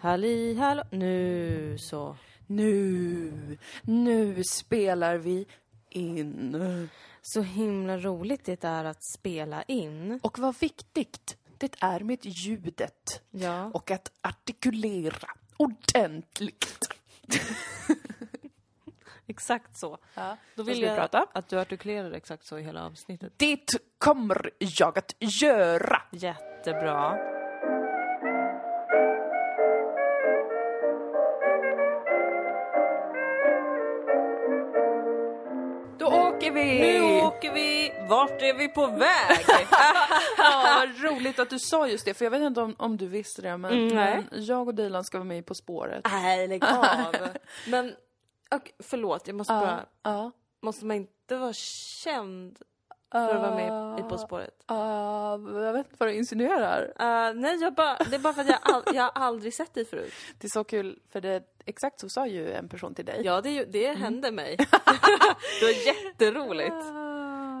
Halli hallå, nu så. Nu, nu spelar vi in. Så himla roligt det är att spela in. Och vad viktigt det är med ljudet Ja. och att artikulera ordentligt. Exakt så. Ja, Då vill vi jag prata? att du artikulerar exakt så i hela avsnittet. Det kommer jag att göra. Jättebra. Åker vi! Nu åker vi! Vart är vi på väg? Ja, vad roligt att du sa just det, för jag vet inte om, om du visste det, men, Mm, men jag och Dilan ska vara med På spåret. Nej, lägg av. Men, och, förlåt, jag måste bara... Måste man inte vara känd för att vara med i På spåret? Uh, jag vet inte vad du insinuerar. Uh, nej, jag bara, det är bara för att jag, all, jag har aldrig sett dig förut. Det är så kul, för det, exakt så sa ju en person till dig. Ja, det, det hände mig. det var jätteroligt.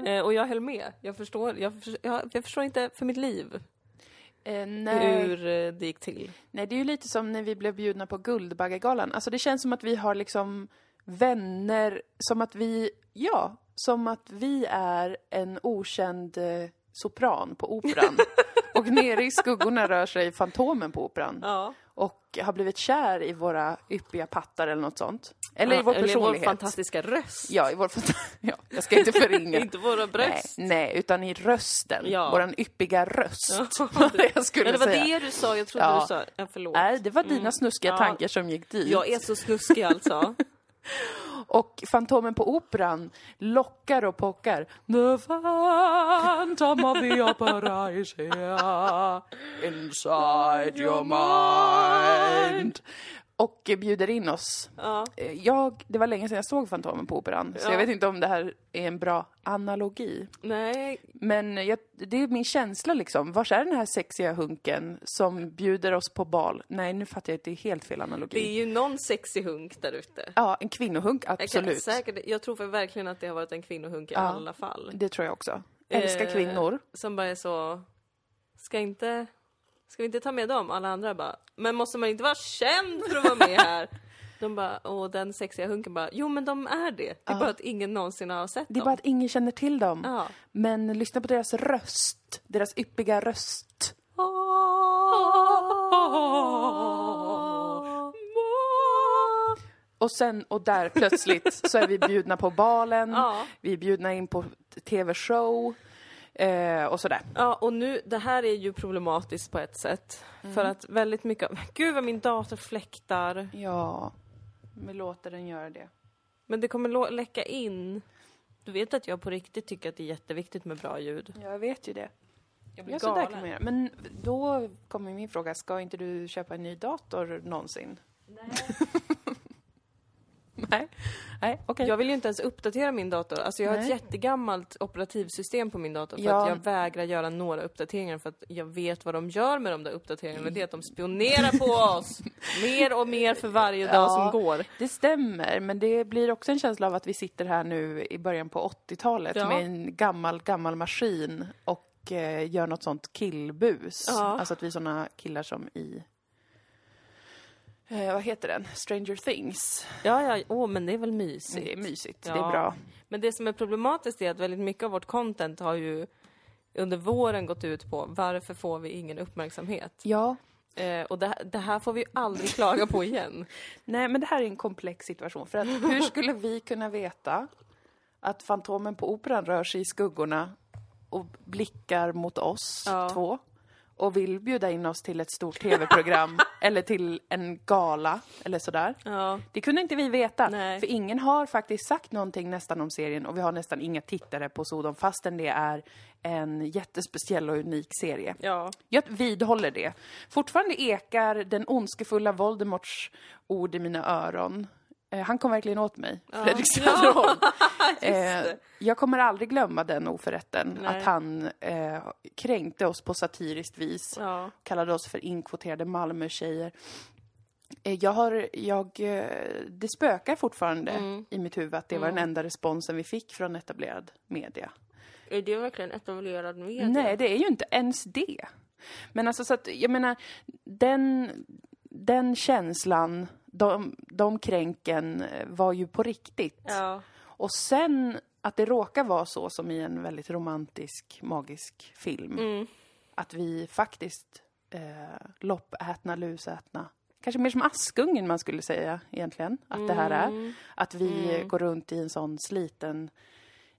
Eh, och jag höll med. Jag förstår, jag, jag, jag förstår inte för mitt liv Eh, hur eh, det gick till. nej, det är ju lite som när vi blev bjudna på Guldbaggegalan. Alltså det känns som att vi har liksom vänner, som att vi, ja, som att vi är en okänd eh, sopran på operan. och nere i skuggorna rör sig Fantomen på operan. Ja. Och har blivit kär i våra yppiga pattar eller något sånt. Eller i vår Eller personlighet. vår fantastiska röst. Ja, i vår ja, jag ska inte förringa. Inte våra Nej, bröst. nej, utan i rösten. Ja. Våran yppiga röst. Ja, det jag skulle Ja, det var säga. det du sa. Jag trodde Ja. du sa... Ja, förlåt. Nej, det var dina snuskiga Ja. tankar som gick dit. Jag är så snuskig alltså. Och Fantomen på Operan lockar och pockar. The phantom of the opera is here inside your mind. Och bjuder in oss. Ja. Eh, Jag, det var länge sedan jag såg Fantomen på Operan, så Ja. jag vet inte om det här är en bra analogi. Nej, Men jag, det är min känsla liksom. Var är den här sexiga hunken som bjuder oss på bal? Nej, nu fattar jag att det är helt fel analogi. det är ju någon sexig hunk där ute. Ja, en kvinnohunk, Jag, kan, absolut. säkert, jag tror verkligen att det har varit en kvinnohunk i Ja. alla fall. Det tror jag också. Älskar Eh, kvinnor. Som bara är så... Ska inte... Ska vi inte ta med dem? Alla andra bara... Men måste man inte vara känd för att vara med här? De bara... Och den sexiga hunken bara... Jo men de är det. Det är bara att ingen någonsin har sett Det är dem. bara att ingen känner till dem. Ja. Men lyssna på deras röst. Deras yppiga röst. Och sen, och där plötsligt så är vi bjudna på balen. Ja. Vi är bjudna in på tv-show. Eh, och sådär. Ja, och nu, det här är ju problematiskt på ett sätt. Mm. För att väldigt mycket av, Gud vad min dator fläktar. Ja, men låter den göra det. Men det kommer läcka in. Du vet att jag på riktigt tycker att det är jätteviktigt med bra ljud. Jag vet ju det. Jag blir Ja, kan galen. man göra. Men då kommer min fråga, ska inte du köpa en ny dator någonsin? Nej. Nej, Nej okej. Jag vill ju inte ens uppdatera min dator. Alltså jag har ett Nej. jättegammalt operativsystem på min dator för Ja. att jag vägrar göra några uppdateringar för att jag vet vad de gör med de där uppdateringarna. Det är att de spionerar på oss mer och mer för varje dag Ja. som går. Det stämmer, men det blir också en känsla av att vi sitter här nu i början på 80-talet Ja. med en gammal, gammal maskin och eh, gör något sånt killbus. Alltså att vi är såna killar som i... Eh, vad heter den? Stranger Things. Ja, ja, åh, men det är väl mysigt. Det är mysigt, Ja. det är bra. Men det som är problematiskt är att väldigt mycket av vårt content har ju under våren gått ut på varför får vi ingen uppmärksamhet? Ja. Eh, och det, det här får vi aldrig klaga på igen. Nej, men det här är en komplex situation. För att hur skulle vi kunna veta att Fantomen på Operan rör sig i skuggorna och blickar mot oss Ja. två och vill bjuda in oss till ett stort tv-program eller till en gala eller sådär. Ja. Det kunde inte vi veta, Nej. för ingen har faktiskt sagt någonting nästan om serien och vi har nästan inga tittare på Sodom fastän det är en jättespeciell och unik serie. Ja. Jag vidhåller det. Fortfarande ekar den ondskefulla Voldemorts ord i mina öron. Eh, han kom verkligen åt mig, Fredrik Söderholm. eh, jag kommer aldrig glömma den oförrätten, Nej. att han eh, kränkte oss på satiriskt vis. Ja. Kallade oss för inkvoterade Malmö-tjejer. Eh, jag har, jag, det spökar fortfarande Mm. i mitt huvud att det var den enda responsen vi fick från etablerad media. Är det verkligen etablerad media? Nej, det är ju inte ens det. Men alltså så att, jag menar, den, den känslan, de, de kränken eh, var ju på riktigt. Ja. Och sen att det råkar vara så som i en väldigt romantisk, magisk film. Mm. Att vi faktiskt eh, loppätna, lusätna, kanske mer som Askungen man skulle säga egentligen, att det här Mm. är. Att vi går runt i en sån sliten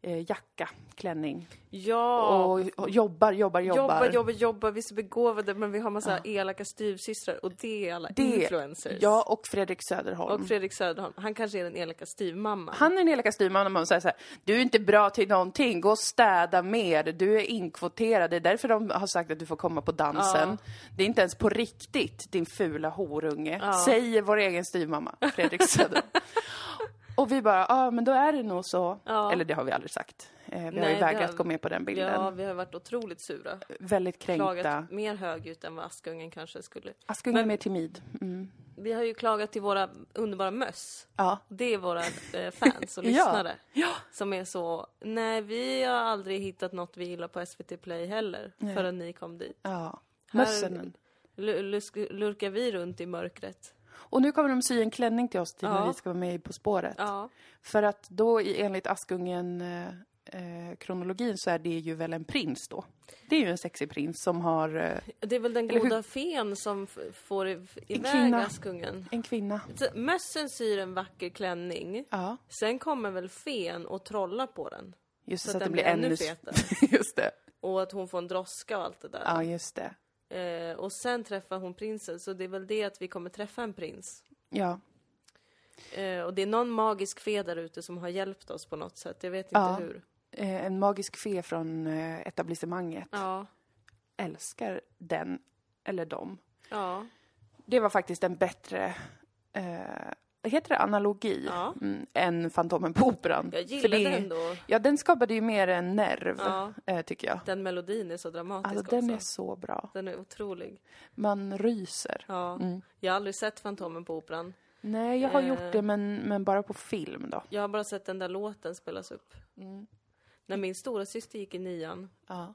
eh, jacka, klänning Ja. och, och jobbar, jobbar, jobbar. Jobbar, jobbar, jobbar, vi är så begåvade men vi har massa elaka styvsystrar och det är alla Det- influencers. Ja, och Fredrik Söderholm. Och Fredrik Söderholm, han kanske är den elaka styvmamman. Han är den elaka styrmannen och säger så här, du är inte bra till någonting, gå och städa mer, du är inkvoterad. Det är därför de har sagt att du får komma på dansen. Det är inte ens på riktigt, din fula horunge. Säger vår egen styrmamma, Fredrik Söderholm. och vi bara, ja ah, men då är det nog så. Ja. Eller det har vi aldrig sagt. Eh, vi har Nej, ju det vägrat har- gå med på den bilden. Ja, vi har varit otroligt sura. Väldigt kränkta. Klagat mer högljutt än vad Askungen kanske skulle. Askungen är Men- mer timid. Mm. Vi har ju klagat till våra underbara möss. Ja. Det är våra eh, fans och Ja. lyssnare. Ja. Som är så, nej vi har aldrig hittat något vi gillar på SVT Play heller. Förrän ni kom dit. ja. Här- Mössen. Lusk- lurkar vi runt i mörkret. Och nu kommer de sy en klänning till oss till när Ja. vi ska vara med i På spåret. Ja. För att då enligt Askungen eh, eh, kronologin så är det ju väl en prins då. Det är ju en sexig prins som har eh, Det är väl den Eller hur- goda fen som får i- iväg kvinna. Askungen. en kvinna. Mössen syr en vacker klänning. Ja, Sen kommer väl fen och trollar på den. just Så så att den blir ännu... fetare. just det. Och att hon får en droska och allt det där. Ja, just det. Eh, och sen träffar hon prinsen, så det är väl det att vi kommer träffa en prins. Ja, Eh, och det är någon magisk fe där ute som har hjälpt oss på något sätt. Jag vet inte Ja. hur. eh, en magisk fe från eh, etablissemanget. Ja. Älskar den, eller dem. Ja. Det var faktiskt en bättre, eh, heter det analogi? Ja. Mm, än Fantomen på Operan. Jag gillade det- ändå. Ja, den skapade ju mer en nerv, Ja. eh, tycker jag. Den melodin är så dramatisk Alltså, den också. är så bra. Den är otrolig. Man ryser. Ja. Mm. Jag har aldrig sett Fantomen på Operan. Nej, jag har Eh. gjort det, men, men bara på film då. Jag har bara sett den där låten spelas upp. Mm. När min stora syster gick i nian, Ja.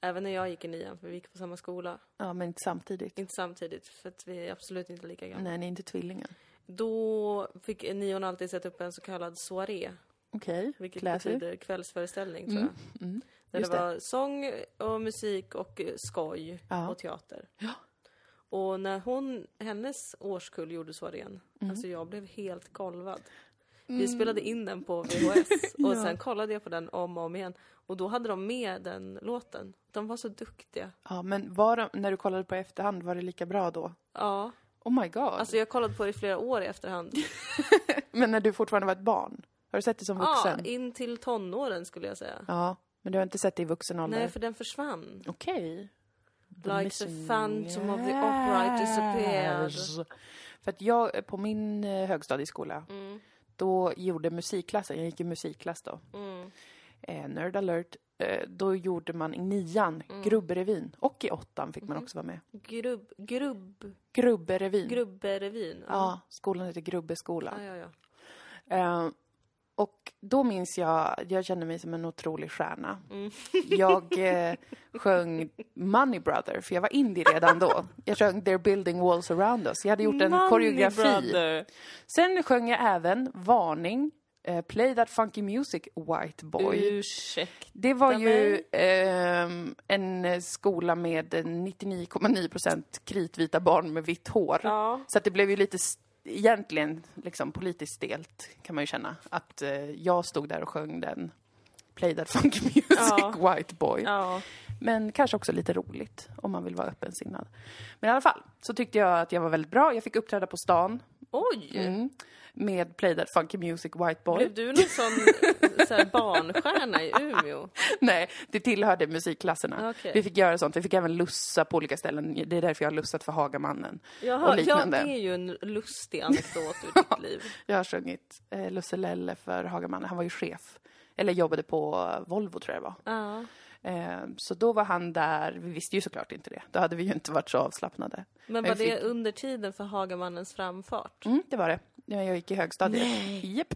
även när jag gick i nian, för vi gick på samma skola. ja, men inte samtidigt. Inte samtidigt, för att vi är absolut inte lika gamla. Nej, ni är inte tvillingar. Då fick nion alltid sätta upp en så kallad soaré, Okej, vilket classy. betyder kvällsföreställning tror Mm, jag. mm. Där det det. var sång och musik och eh, skoj Ja. och teater. Ja. Och när hon, hennes årskull gjorde soarén, Mm. alltså jag blev helt golvad. Vi spelade in den på VHS och Ja. sen kollade jag på den om och om igen. Och då hade de med den låten. De var så duktiga. Ja, men var de, när du kollade på efterhand, var det lika bra då? Ja, Oh my god. alltså jag kollade på det i flera år i efterhand. Men när du fortfarande var ett barn? Har du sett det som Ja, vuxen? in till tonåren skulle jag säga. Ja, men du har inte sett det i vuxen ålder? Nej, för den försvann. Okej. The Like Missing the Phantom of the Opera disappeared. För att jag, på min eh, högstadieskola, Mm, då gjorde musikklassen, jag gick i musikklass då, mm, eh, nerd alert, då gjorde man i nian Mm. Grubberevyn. Och i åttan fick man Mhm. också vara med. Grubb, grubb, Grubberevyn. grubberevyn. Ja, skolan heter Grubbeskola. ja, ja, ja. Eh, och då minns jag, jag kände mig som en otrolig stjärna. Mm. Jag eh, sjöng Money Brother, för jag var indie redan då. Jag sjöng They're building walls around us. Jag hade gjort en Money koreografi. Brother. Sen sjöng jag även Varning, eh, Play That Funky Music White Boy. Ursäkta Det var ju ehm, en skola med 99,9% kritvita barn med vitt hår. Ja. Så att det blev ju lite, egentligen, liksom politiskt stelt kan man ju känna. Att eh, jag stod där och sjöng den Play That Funky Music Ja. White Boy. Ja. Men kanske också lite roligt om man vill vara öppensinnad. Men i alla fall så tyckte jag att jag var väldigt bra. Jag fick uppträda på stan Oj! mm, med Play That Funky Music White Boy. Blev du någon sån så barnstjärna i Umeå? Nej, det tillhörde musikklasserna. Okej. Vi fick göra sånt. Vi fick även lussa på olika ställen. Det är därför jag har lussat för Hagamannen. Jaha, Och ja, liknande. det är ju en lustig anekdot ur ditt liv. Jag har sjungit eh, Lusselelle för Hagamannen. Han var ju chef. Eller jobbade på eh, Volvo tror jag det var. Ja. Eh, så då var han där. Vi visste ju såklart inte det. Då hade vi ju inte varit så avslappnade. Men Jag var det fick- under tiden för Hagamannens framfart? Mm, det var det. Ja, Jag gick i högstadiet. Nej. Japp.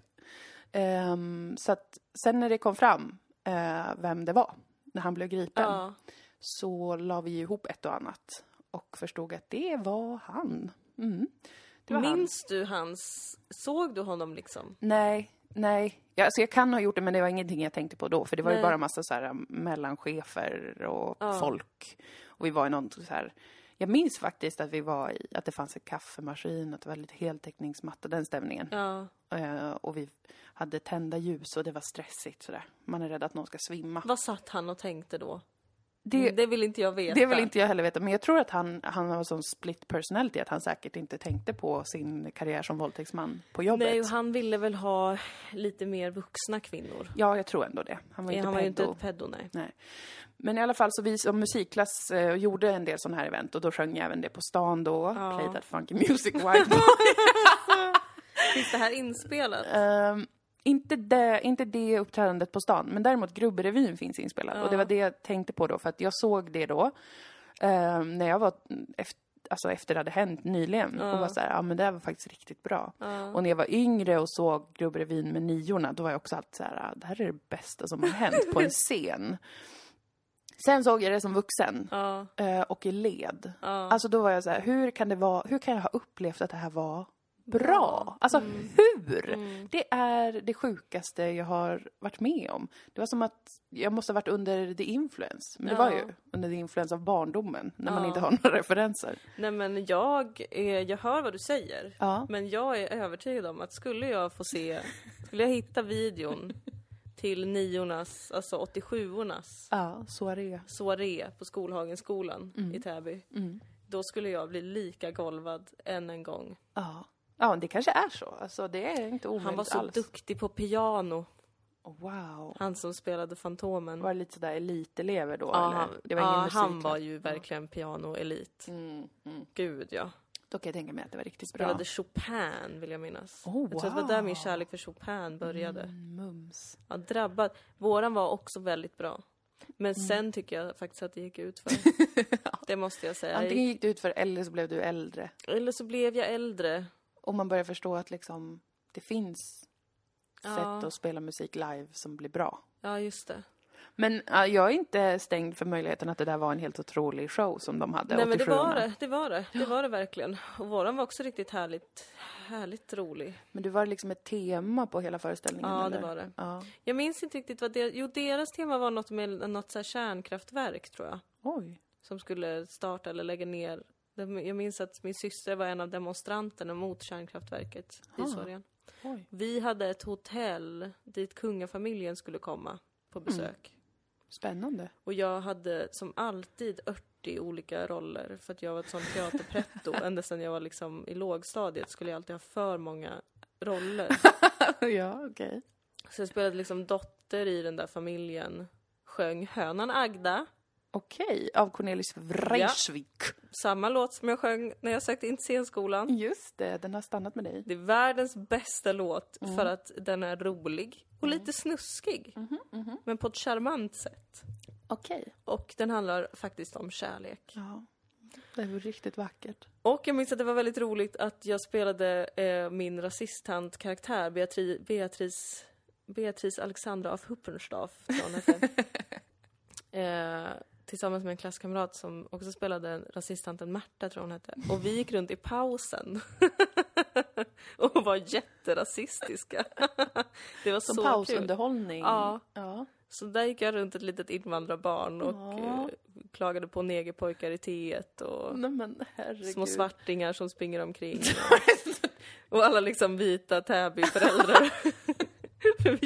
Ehm, så att sen när det kom fram eh, vem det var, när han blev gripen, Ja. så la vi ihop ett och annat och förstod att det var han. Mm. Det var han. Minns du hans... Såg du honom liksom? Nej, nej. Ja, alltså jag kan ha gjort det, men det var ingenting jag tänkte på då. För det var ju Nej. bara massa så här um, mellanchefer och Ja. folk. Och vi var i någon så här... Jag minns faktiskt att vi var i, att det fanns en kaffemaskin, att det var lite heltäckningsmatta, den stämningen. Ja. Eh, och vi hade tända ljus och det var stressigt sådär. Man är rädd att någon ska svimma. Vad satt han och tänkte då? Det, Det vill inte jag veta. det vill inte jag heller veta, men jag tror att han, han har sån split personality att han säkert inte tänkte på sin karriär som våldtäktsman på jobbet. Nej, och han ville väl ha lite mer vuxna kvinnor. Ja, jag tror ändå det. Han var Han inte var ju inte ett pedo, nej. Nej. Men i alla fall så vi som musikklass eh, gjorde en del sådana här event och då sjöng jag även det på stan då. Ja. Play that funky music white boy. Finns det här inspelat? Ehm, inte, det, inte det uppträdandet på stan, men däremot Grubberevyn finns inspelat. Och det Ja. var det jag tänkte på då, för att jag såg det då ehm, när jag var efter, alltså efter det hade hänt nyligen. Ja. Och var så här, ja men det här var faktiskt riktigt bra. Ja. Och när jag var yngre och såg Grubberevyn med niorna, då var jag också alltid så här, "Ah, det här är det bästa som har hänt på en scen. Sen såg jag det som vuxen Ja, eh, och i led. ja. Alltså då var jag så här, hur kan det vara, hur kan jag ha upplevt att det här var bra? Alltså hur? Mm. Det är det sjukaste jag har varit med om. Det var som att jag måste ha varit under the influence. Men det var Ja. ju under the influence av barndommen, när man Ja. inte har några referenser. Nej men jag, är, jag hör vad du säger. Ja. Men jag är övertygad om att skulle jag få se, skulle jag hitta videon till niornas, alltså 87ornas Ja, det. soaré på Skolhagenskolan i Täby. Mm. Då skulle jag bli lika golvad än en gång. Ja. Ja, det kanske är så. Alltså det är inte omöjligt Han var så alls. duktig på piano, Oh, Wow. han som spelade Fantomen. Var det lite sådär elitelever då ja, eller? han, Det var ja, ingen han musikklass. var ju verkligen pianoelit. Mm, mm. Gud ja. Då kan jag tänka mig att det var riktigt bra. Spelade Chopin vill jag minnas. Oh, Jag tror att det var där min wow. kärlek för Chopin började. Mm, mums. Ja, drabbad. Våran var också väldigt bra. Men Mm. sen tycker jag faktiskt att det gick ut för. Det måste jag säga. Antingen gick du ut för eller så blev du äldre. Eller så blev jag äldre. Och man börjar förstå att liksom, det finns Ja. sätt att spela musik live som blir bra. Ja, just det. Men ja, jag är inte stängd för möjligheten att det där var en helt otrolig show som de hade. Nej men det 87. var det, det var det. Det var det verkligen. Och våran var också riktigt härligt, härligt rolig. Men det var liksom ett tema på hela föreställningen? Ja, eller? det var det. Ja. Jag minns inte riktigt vad det... Jo, deras tema var något med något så kärnkraftverk, tror jag. Oj. Som skulle starta eller lägga ner. Jag minns att min syster var en av demonstranterna mot kärnkraftverket i Ah. Sorgen. Oj. Vi hade ett hotell dit kungafamiljen skulle komma på besök. Spännande. Och jag hade som alltid 80 olika roller för att jag var ett sånt teaterpretto. Ända sedan jag var liksom i lågstadiet skulle jag alltid ha för många roller. ja, okej. Så jag spelade liksom dotter i den där familjen. Sjöng Hönan Agda. Okej, av Cornelis Vreeswijk. Samma låt som jag sjöng när jag sökte in till scenskolan. Just det, den har stannat med dig. Det är världens bästa låt för att den är rolig och lite snuskig. Men på ett charmant sätt. Okej. Och den handlar faktiskt om kärlek. Ja. Det var riktigt vackert. Och jag minns att det var väldigt roligt att jag spelade eh, min rasistant-karaktär Beatri Beatrice, Beatrice Alexandra af Huppenstaff, eh, tillsammans med en klasskamrat som också spelade rasisttanten Märta, tror hon hette. Och vi gick runt i pausen och var jätterasistiska. det var Som så kul. pausunderhållning. Ja. ja. Så där gick jag runt ett litet invandrarbarn och Ja. eh, klagade på negerpojkar i teet och Nej små svartingar som springer omkring. Och alla liksom vita Täby-föräldrar blev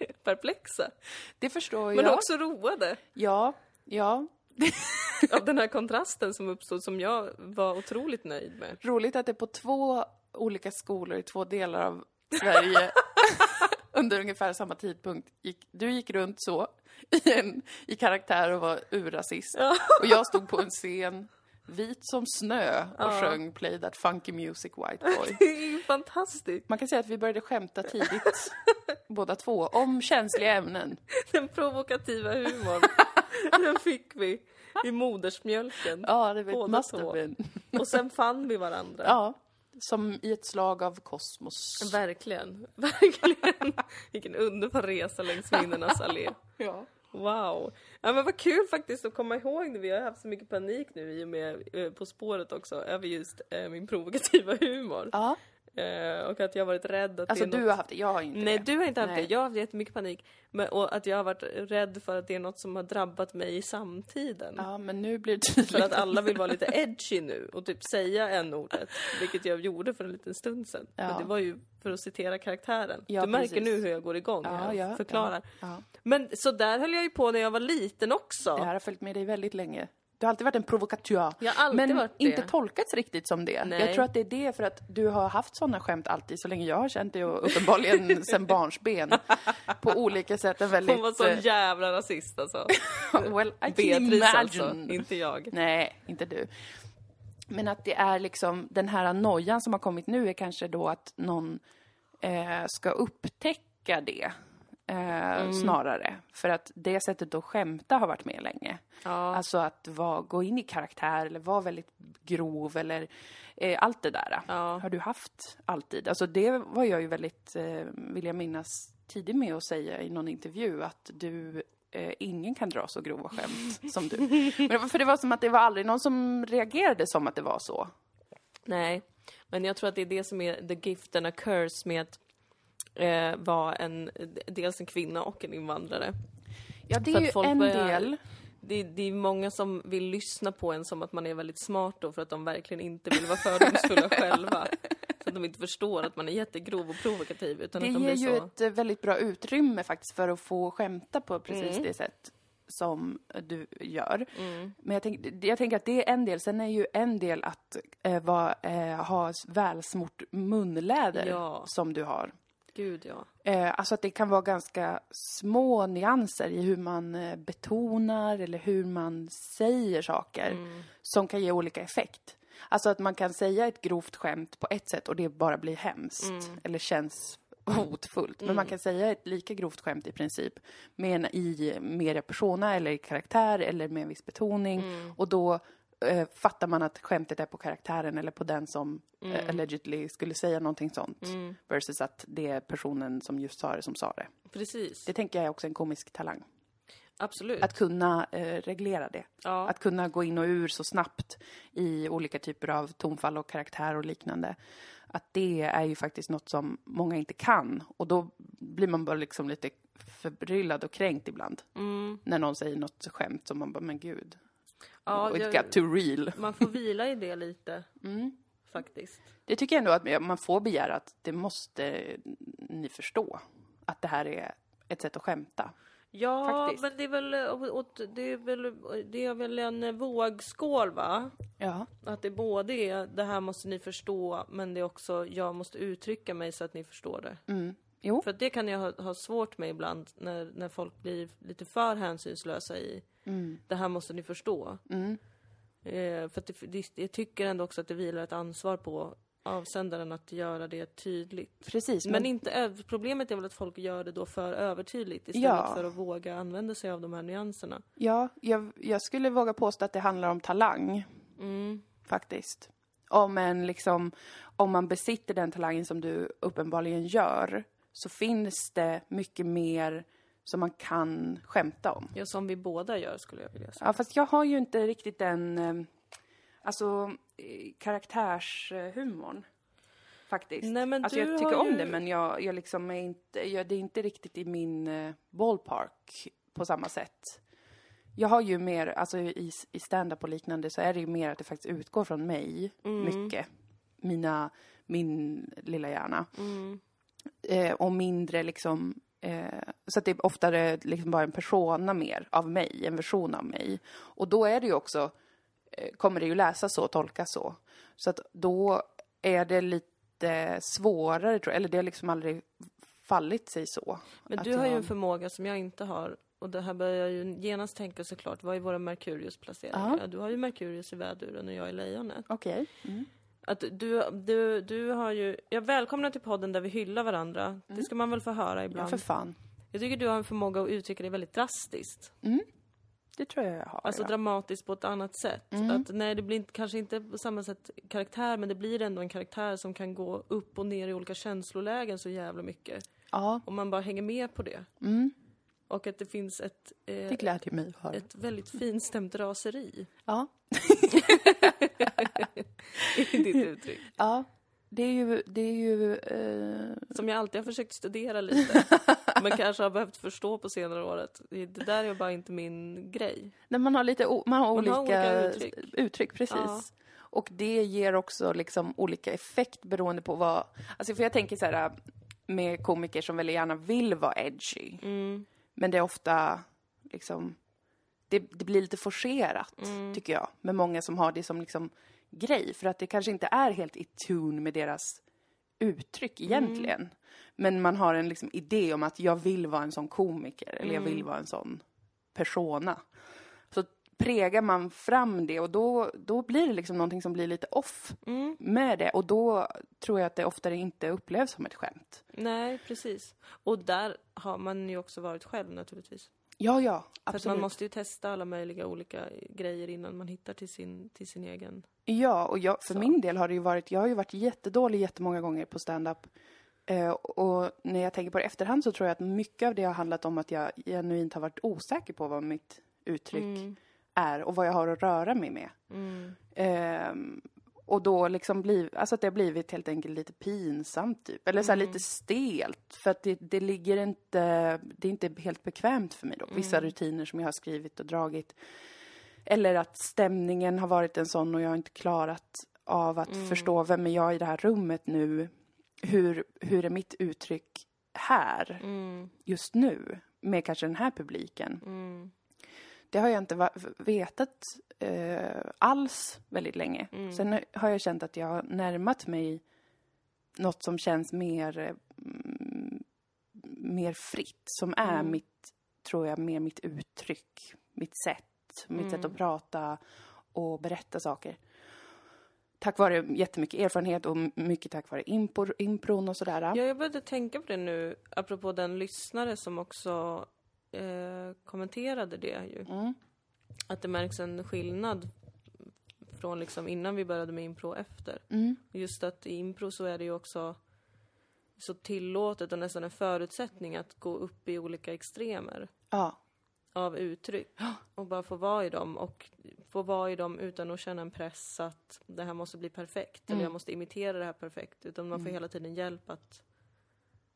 jätteperplexa. Det förstår Men jag. också roade Ja, ja. av den här kontrasten som uppstod som jag var otroligt nöjd med. Roligt att det på två olika skolor i två delar av Sverige under ungefär samma tidpunkt gick, du gick runt så i, en, i karaktär och var urrasist. Ja. Och jag stod på en scen, vit som snö och Ja. sjöng Play That Funky Music White Boy. Det är ju fantastiskt. Man kan säga att vi började skämta tidigt, båda två, om känsliga ämnen. Den provokativa humorn, den fick vi i modersmjölken. Ja, det var must. Och sen fann vi varandra. Ja, som i ett slag av kosmos. Verkligen, verkligen. Vilken underbar resa längs minnenas allé. Ja. Wow! Ja men vad kul faktiskt att komma ihåg det. Vi har haft så mycket panik nu i och med eh, På spåret också över just eh, min provokativa humor. Ja. Eh, och att jag har varit rädd att Alltså det är du något... har haft det, jag har inte Nej, det. du har inte haft Nej. det. Jag har haft jättemycket panik. Men, och att jag har varit rädd för att det är något som har drabbat mig i samtiden. Ja, men nu blir det För tydligt. att alla vill vara lite edgy nu och typ säga en ordet vilket jag gjorde för en liten stund sedan. Ja. Men det var ju för att citera karaktären. Ja, du märker precis. nu hur jag går igång Ja, här ja, förklarar. Ja. Men så där höll jag ju på när jag var liten också. Det här har följt med dig väldigt länge. Du har alltid varit en provokatör. Jag har alltid men inte tolkats riktigt som det. Nej. Jag tror att det är det för att du har haft sådana skämt alltid så länge jag har känt dig och uppenbarligen sen barnsben. På olika sätt en väldigt... Hon var sån eh, jävla rasist alltså. well, I Beatrice alltså, inte jag. Nej, inte du. Men att det är liksom den här nojan som har kommit nu är kanske då att någon eh, ska upptäcka det. Eh, Snarare. För att det sättet att skämta har varit med länge. Ja. Alltså att vara, gå in i karaktär eller vara väldigt grov eller eh, allt det där. Ja. Har du haft alltid? Alltså det var jag ju väldigt, eh, vill jag minnas, tidig med att säga i någon intervju att du Eh, ingen kan dra så grova skämt som du. Men var, för det var som att det var aldrig någon som reagerade som att det var så. Nej, men jag tror att det är det som är the gift and a curse med att eh, vara en, dels en kvinna och en invandrare. Ja, det är ju en börjar- del. Det, det är många som vill lyssna på en som att man är väldigt smart då för att de verkligen inte vill vara fördomsfulla själva. Så att de inte förstår att man är jättegrov och provokativ utan Det att de ger ju så... ett eh, väldigt bra utrymme faktiskt för att få skämta på precis Mm. det sätt som du gör. Mm. Men jag, tänk, jag tänker att det är en del. Sen är ju en del att eh, vara, eh, ha välsmort munläder Ja. som du har. Gud ja. Eh, alltså att det kan vara ganska små nyanser i hur man eh, betonar eller hur man säger saker Mm. som kan ge olika effekt. Alltså att man kan säga ett grovt skämt på ett sätt och det bara blir hemskt Mm. eller känns hotfullt. Men man kan säga ett lika grovt skämt i princip med en i media persona eller i karaktär eller med en viss betoning Mm. och då eh, fattar man att skämtet är på karaktären eller på den som Mm. eh, allegedly skulle säga någonting sånt. Versus att det är personen som just sa det som sa det. Precis. Det tänker jag är också en komisk talang. Absolut. Att kunna eh, reglera det. ja. Att kunna gå in och ur så snabbt i olika typer av tonfall och karaktär och liknande. Att det är ju faktiskt något som många inte kan. Och då blir man bara liksom lite förbryllad och kränkt ibland. Mm. När någon säger något skämt som man bara, men gud. Ja It jag, too real. man får vila i det lite. Mm. Faktiskt. Det tycker jag ändå att man får begära att det måste ni förstå. Att det här är ett sätt att skämta. Ja, Faktiskt. men det är väl, det är väl, det är väl en vågskål va? Ja. Att det både är det här måste ni förstå, men det är också jag måste uttrycka mig så att ni förstår det. Mm. Jo. För det kan jag ha, ha svårt med ibland när, när folk blir lite för hänsynslösa i Mm. det här måste ni förstå. Mm. Eh, för det, det, jag tycker ändå också att det vilar ett ansvar på avsändaren att göra det tydligt. Precis. Men inte öv- problemet är väl att folk gör det då för övertydligt istället Ja. för att våga använda sig av de här nyanserna. Ja, jag, jag skulle våga påstå att det handlar om talang. Mm. faktiskt. Om, en, liksom, om man besitter den talangen som du uppenbarligen gör så finns det mycket mer som man kan skämta om. Ja, som vi båda gör skulle jag vilja säga. Ja, fast jag har ju inte riktigt den, eh, alltså eh, karaktärshumorn. Faktiskt. Nej, men alltså du jag tycker om ju- det men jag, jag liksom är inte, jag, det är inte riktigt i min eh, ballpark på samma sätt. Jag har ju mer, alltså i, i stand-up och liknande så är det ju mer att det faktiskt utgår från mig mycket. Mina, min lilla hjärna. Mm. Eh, och mindre liksom, eh, så att det är oftare liksom bara en persona mer av mig, en version av mig. Och då är det ju också, eh, kommer det ju läsas så, tolkas så. Så att då är det lite svårare tror jag, eller det har liksom aldrig fallit sig så. Men du har ju en förmåga som jag inte har. Och det här börjar jag ju genast tänka såklart, vad är våra Merkurius placeringar? Ja. Ja, du har ju Merkurius i väduren och jag i lejonet. Okej. Mm. Att du, du, du har ju, jag välkomnar till podden där vi hyllar varandra. Det ska man väl få höra Ja, ibland. för fan. Jag tycker du har en förmåga att uttrycka dig väldigt drastiskt. Det tror jag jag har. Alltså ja. Mm. dramatiskt på ett annat sätt. Att nej, det blir inte, kanske inte på samma sätt karaktär, men det blir ändå en karaktär som kan gå upp och ner i olika känslolägen så jävla mycket. ja. Om man bara hänger med på det. Mm. Och att det finns ett, eh, Det glädjer mig att höra. ett väldigt finstämt raseri Ja. i ditt uttryck. ja. Det är ju, det är ju eh, Som jag alltid har försökt studera lite. men kanske har behövt förstå på senare året. Det där är bara inte min grej. när man har lite, man har Man olika, har olika uttryck. uttryck. precis. Ja. Och det ger också liksom olika effekt beroende på vad, alltså för jag tänker så här med komiker som väldigt gärna vill vara edgy. Mm. Men det är ofta liksom, det, det blir lite forcerat Mm. tycker jag. Med många som har det som liksom grej. För att det kanske inte är helt i tune med deras uttryck egentligen. Men man har en liksom idé om att jag vill vara en sån komiker. Eller jag vill vara en sån persona. Så prägar man fram det och då, då blir det liksom någonting som blir lite off Mm. med det. Och då tror jag att det oftare inte upplevs som ett skämt. Nej, precis. Och där har man ju också varit själv naturligtvis. Ja, ja, För absolut. man måste ju testa alla möjliga olika grejer innan man hittar till sin, till sin egen. Ja, och jag, för Så. min del har det ju varit, jag har ju varit jättedålig jättemånga gånger på stand-up. Eh, och när jag tänker på det efterhand så tror jag att mycket av det har handlat om att jag genuint har varit osäker på vad mitt uttryck Mm. Är och vad jag har att röra mig med. Mm. Ehm, och då liksom bliv, alltså att det har blivit helt enkelt lite pinsamt typ. Eller så Mm. lite stelt. För att det, det ligger inte, det är inte helt bekvämt för mig då. Vissa Mm. rutiner som jag har skrivit och dragit. Eller att stämningen har varit en sån och jag har inte klarat av att Mm. förstå vem är jag i det här rummet nu. Hur, hur är mitt uttryck här, Mm. just nu, med kanske den här publiken. Mm. Det har jag inte vetat eh, alls väldigt länge. Mm. Sen har jag känt att jag har närmat mig något som känns mer, eh, mm, mer fritt. Som är Mm. mitt, tror jag, mer mitt uttryck. Mitt sätt. Mitt Mm. sätt att prata och berätta saker. Tack vare jättemycket erfarenhet och mycket tack vare impro, impron och sådär. Ja, jag började tänka på det nu, apropå den lyssnare som också eh, kommenterade det ju. Mm. Att det märks en skillnad från liksom innan vi började med impro och efter. Mm. Just att i impro så är det ju också så tillåtet och nästan en förutsättning att gå upp i olika extremer Ja. av uttryck. Och bara få vara i dem och få vara i dem utan att känna en press att det här måste bli perfekt eller jag måste imitera det här perfekt. Utan man får hela tiden hjälp att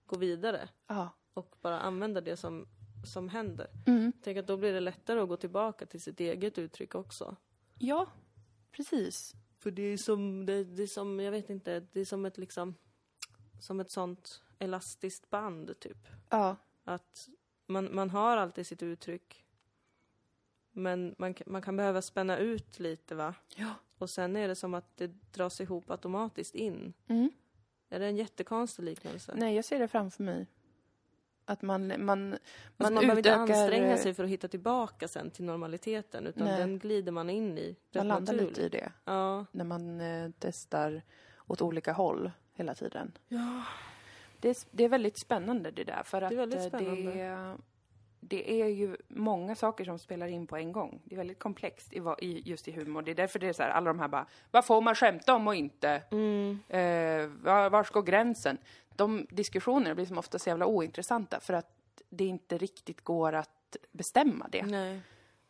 gå vidare Ja. och bara använda det som, som händer. Mm. Tänk att då blir det lättare att gå tillbaka till sitt eget uttryck också. Ja, precis. För det är som, det, det är som, jag vet inte, det är som ett liksom, som ett sånt elastiskt band typ. Ja. Att man, man har alltid sitt uttryck. Men man, man kan behöva spänna ut lite va? Ja. Och sen är det som att det dras ihop automatiskt in. Mm. Är det en jättekonstig liknelse? Nej, jag ser det framför mig. Att man, man, man, Alltså man behöver inte utökar... anstränga sig för att hitta tillbaka sen till normaliteten utan Nej. den glider man in i. Man landar naturligt. lite i det. Ja. När man eh, testar åt olika håll hela tiden. ja. Det är, det är väldigt spännande det där. För att Det är väldigt eh, spännande. Det, det är ju många saker som spelar in på en gång. Det är väldigt komplext i, i, just i humor. Det är därför det är så här, alla de här bara, vad får man skämta om och inte? Mm. Eh, var, var går gränsen? De diskussionerna blir som ofta så jävla ointressanta för att det inte riktigt går att bestämma det. Nej.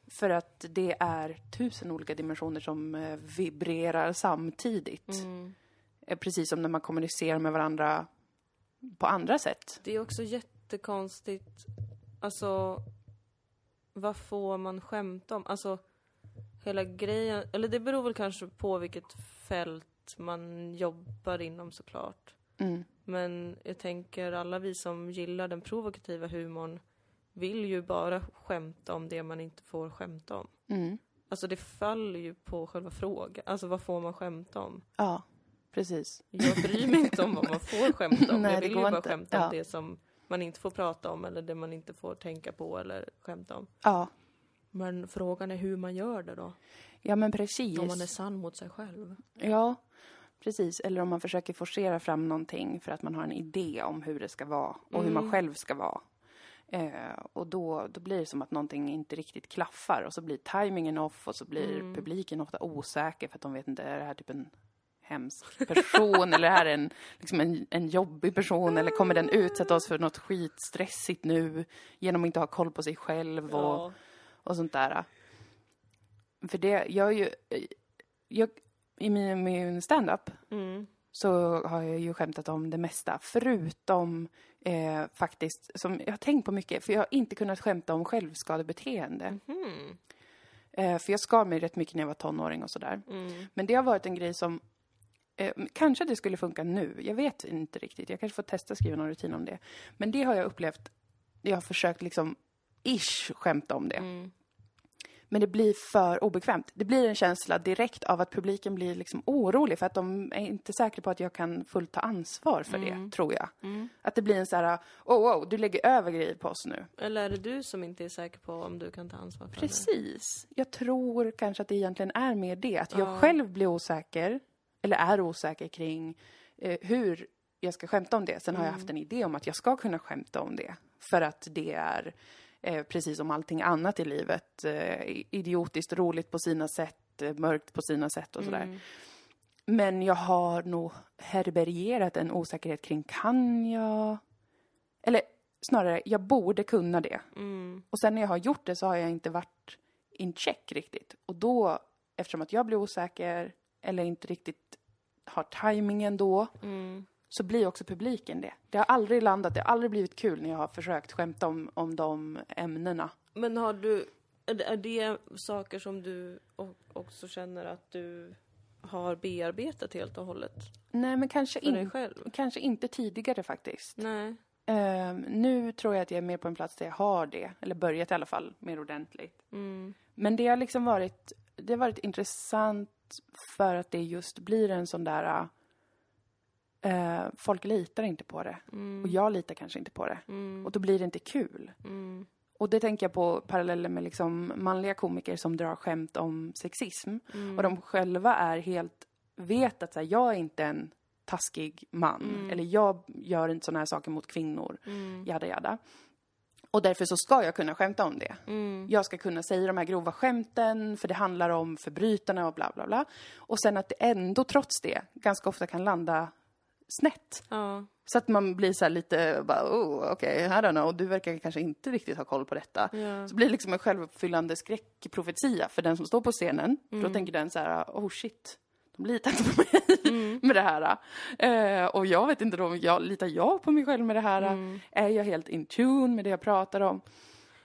För att det är tusen olika dimensioner som eh, vibrerar samtidigt. Mm. Eh, Precis som när man kommunicerar med varandra på andra sätt. Det är också jättekonstigt, alltså vad får man skämta om? Alltså hela grejen, eller det beror väl kanske på vilket fält man jobbar inom såklart. Mm. Men jag tänker alla vi som gillar den provokativa humorn vill ju bara skämta om det man inte får skämta om. Mm. Alltså det faller ju på själva frågan, alltså vad får man skämta om? Ja, precis. Jag bryr mig inte om vad man får skämta om. Nej, jag vill ju bara inte. skämta om Ja. det som man inte får prata om eller det man inte får tänka på eller skämta om. Ja, Men frågan är hur man gör det då. ja men precis. Om man är sann mot sig själv. Ja, precis. Eller om man försöker forcera fram någonting för att man har en idé om hur det ska vara och hur man Mm. själv ska vara. Eh, och då, då blir det som att någonting inte riktigt klaffar och så blir tajmingen off och så blir Mm. publiken ofta osäker för att de vet inte, är det här typ en, hemsk person eller det är en, liksom en, en jobbig person eller kommer den utsätta oss för något skitstressigt nu genom att inte ha koll på sig själv och, Ja. och sånt där. För det, jag är ju, jag, i min, min stand-up Mm. så har jag ju skämtat om det mesta, förutom eh, faktiskt, som jag har tänkt på mycket, för jag har inte kunnat skämta om självskadebeteende. Eh, för jag skar mig rätt mycket när jag var tonåring och sådär. Mm. Men det har varit en grej som, eh, kanske det skulle funka nu, jag vet inte riktigt. Jag kanske får testa skriva någon rutin om det. Men det har jag upplevt, jag har försökt liksom ish skämta om det. Mm. Men det blir för obekvämt. Det blir en känsla direkt av att publiken blir liksom orolig för att de är inte säkra på att jag kan fullt ta ansvar för det, tror jag. Mm. Att det blir en så här, oh wow, du lägger över grejer på oss nu. Eller är det du som inte är säker på om du kan ta ansvar för det? Precis. Jag tror kanske att det egentligen är mer det, att jag Ja. själv blir osäker, eller är osäker kring eh, hur jag ska skämta om det. Sen har jag haft en idé om att jag ska kunna skämta om det. För att det är, eh, precis som allting annat i livet, eh, idiotiskt roligt på sina sätt, eh, mörkt på sina sätt och sådär. Mm. Men jag har nog herbergerat en osäkerhet kring, kan jag? Eller snarare, jag borde kunna det. Mm. Och sen när jag har gjort det så har jag inte varit in check riktigt. Och då, eftersom att jag blir osäker eller inte riktigt har tajmingen då, Mm. så blir också publiken det. Det har aldrig landat, det har aldrig blivit kul när jag har försökt skämta om, om de ämnena. Men har du, är det, saker som du också känner att du har bearbetat helt och hållet Nej, men kanske, in, kanske inte tidigare faktiskt. Nej. Ehm, nu tror jag att jag är mer på en plats där jag har det, eller börjat i alla fall, mer ordentligt. Mm. Men det har liksom varit, det har varit intressant för att det just blir en sån där... eh, folk litar inte på det. Mm. Och jag litar kanske inte på det. Mm. Och då blir det inte kul. Mm. Och det tänker jag på paralleller med liksom manliga komiker som drar skämt om sexism. Mm. Och de själva är helt, vet att så här, jag är inte en taskig man. Mm. Eller jag gör inte såna här saker mot kvinnor. Mm. Jada jada. Och därför så ska jag kunna skämta om det. Mm. Jag ska kunna säga de här grova skämten för det handlar om förbrytarna och bla bla bla. Och sen att det ändå trots det ganska ofta kan landa snett. Ja. Så att man blir så här lite, bara, oh, okej, I don't know, du verkar kanske inte riktigt ha koll på detta. Ja. Så blir det liksom en självuppfyllande skräckprofetia för den som står på scenen. För Mm. då tänker den så här, oh shit, de litar inte på mig Mm. med det här. Eh, och jag vet inte då, jag, litar jag på mig själv med det här? Mm. Är jag helt in tune med det jag pratar om?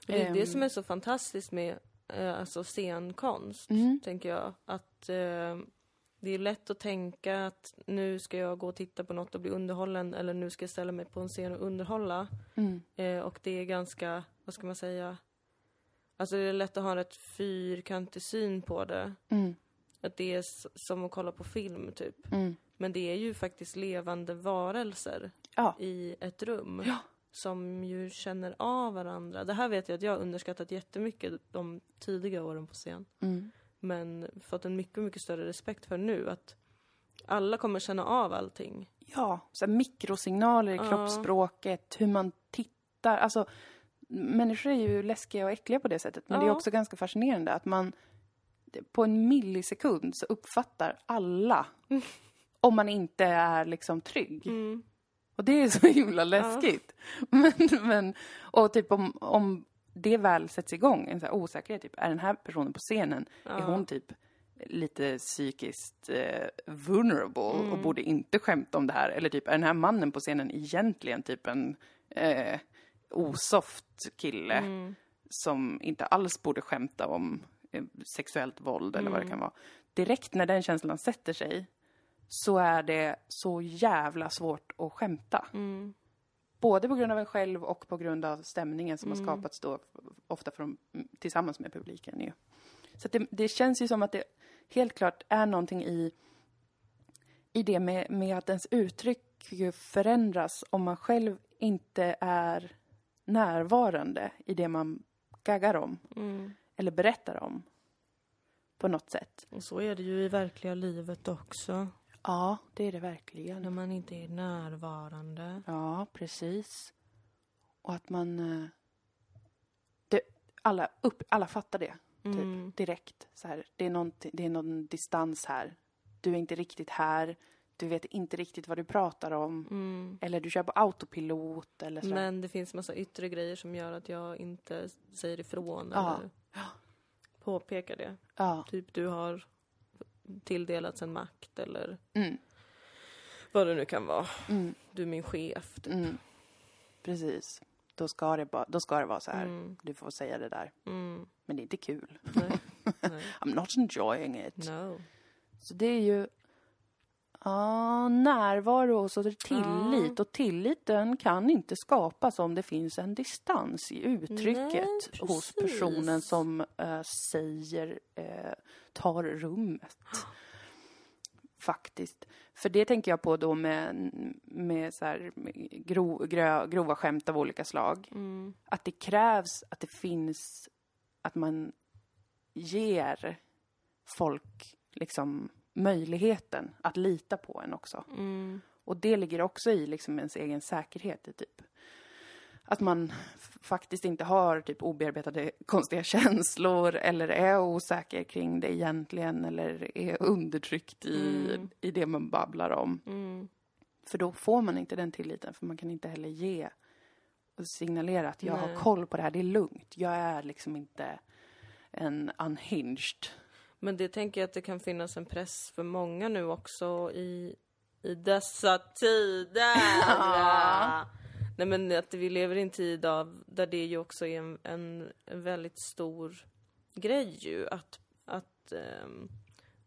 Det är det Ehm. som är så fantastiskt med eh, alltså scenkonst, Mm. tänker jag. Att eh, det är lätt att tänka att nu ska jag gå och titta på något och bli underhållen eller nu ska jag ställa mig på en scen och underhålla. Mm. Eh, och det är ganska, vad ska man säga, alltså det är lätt att ha en rätt fyrkantig syn på det. Mm. Att det är som att kolla på film, typ. Mm. Men det är ju faktiskt levande varelser Ja. i ett rum. Ja. Som ju känner av varandra. Det här vet jag att jag har underskattat jättemycket de tidiga åren på scen. Mm. Men fått en mycket, mycket större respekt för nu. Att alla kommer känna av allting. Ja, så mikrosignaler i Ja. kroppsspråket, hur man tittar. Alltså, människor är ju läskiga och äckliga på det sättet. Men det är Ja. också ganska fascinerande att man på en millisekund så uppfattar alla om man inte är liksom trygg. Mm. Och det är så himla läskigt. Men, men, och typ om, om det väl sätts igång, en så här osäkerhet, typ, är den här personen på scenen, är Ja. hon typ lite psykiskt eh, vulnerable Mm. och borde inte skämta om det här? Eller typ, är den här mannen på scenen egentligen typ en eh, osoft kille Mm. som inte alls borde skämta om sexuellt våld eller vad det Mm. kan vara. Direkt när den känslan sätter sig så är det så jävla svårt att skämta. Mm. Både på grund av en själv och på grund av stämningen som Mm. har skapats då ofta från, tillsammans med publiken. Ju. Så det, det känns ju som att det helt klart är någonting i, i det med, med att ens uttryck ju förändras om man själv inte är närvarande i det man gaggar om Mm. Eller berättar om på något sätt. Och så är det ju i verkliga livet också. Ja, det är det verkligen. När man inte är närvarande. Ja, precis. Och att man... eh, Det, alla, upp, alla fattar det Mm. direkt. Så här, det, är någonting- det är någon distans här. du är inte riktigt här, du vet inte riktigt vad du pratar om. Mm. Eller du kör på autopilot eller så. Men det finns massa yttre grejer som gör att jag inte säger ifrån Ja. eller påpekar det. Ja. Typ du har tilldelats en makt eller Mm. vad det nu kan vara. Mm. Du är min chef. Typ. Mm. Precis. Då ska, det bara, då ska det vara så här. Mm. Du får säga det där. Mm. Men det är inte kul. Nej. Nej. I'm not enjoying it. No. Så det är ju ja, närvaro och så tillit. Och tilliten kan inte skapas om det finns en distans i uttrycket Nej, hos personen som eh, säger, eh, tar rummet. Faktiskt. För det tänker jag på då med, med, så här, med gro, grö, grova skämt av olika slag. Mm. Att det krävs att det finns, att man ger folk liksom möjligheten att lita på en också. Mm. Och det ligger också i liksom ens egen säkerhet i typ. Att man faktiskt inte har typ obearbetade konstiga känslor eller är osäker kring det egentligen eller är undertryckt i, Mm. i det man babblar om. Mm. För då får man inte den tilliten för man kan inte heller ge och signalera att jag Nej. har koll på det här, det är lugnt. Jag är liksom inte en unhinged. Men det tänker jag att det kan finnas en press för många nu också i, i dessa tider. Nej men att vi lever i en tid av, där det ju också är en, en, en väldigt stor grej ju att, att ehm,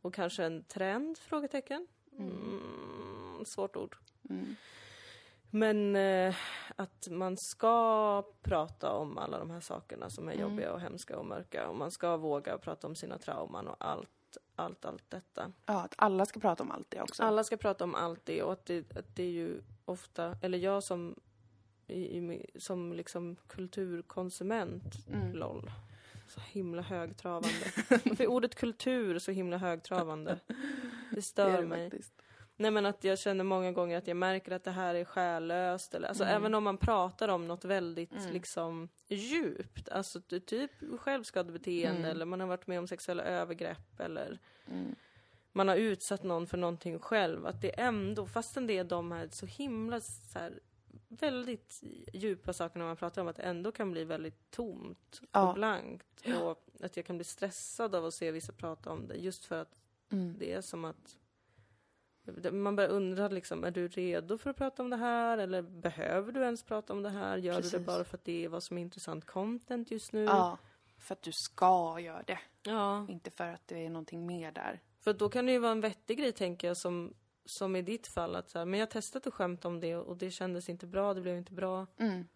och kanske en trend? Frågetecken. Mm, svårt ord. Mm. Men eh, att man ska prata om alla de här sakerna som är Mm. jobbiga och hemska och mörka. Och man ska våga prata om sina trauman och allt, allt, allt detta. Ja, att alla ska prata om allt det också. Alla ska prata om allt det och att det, att det är ju ofta, eller jag som, i, i, som liksom kulturkonsument, Mm. LOL. Så himla högtravande. Varför är ordet kultur så himla högtravande? Det Det stör är det mig. faktiskt. Nej men att jag känner många gånger att jag märker att det här är själlöst. Eller, alltså Mm. även om man pratar om något väldigt Mm. liksom djupt. Alltså ty- typ självskadebeteende Mm. eller man har varit med om sexuella övergrepp eller Mm. man har utsatt någon för någonting själv. Att det ändå, fastän det är de här så himla så här, väldigt djupa sakerna man pratar om, att det ändå kan bli väldigt tomt Ja. och blankt. Och att jag kan bli stressad av att se vissa prata om det. Just för att Mm. det är som att man börjar undra liksom, är du redo för att prata om det här? Eller behöver du ens prata om det här? Gör du Precis. det bara för att det är vad som är intressant content just nu? Ja, för att du ska göra det. Ja, Inte för att det är någonting mer där. för då kan det ju vara en vettig grej tänker jag som, som i ditt fall att så här, men jag testat att skämta om det och det kändes inte bra, det blev inte bra. Mm.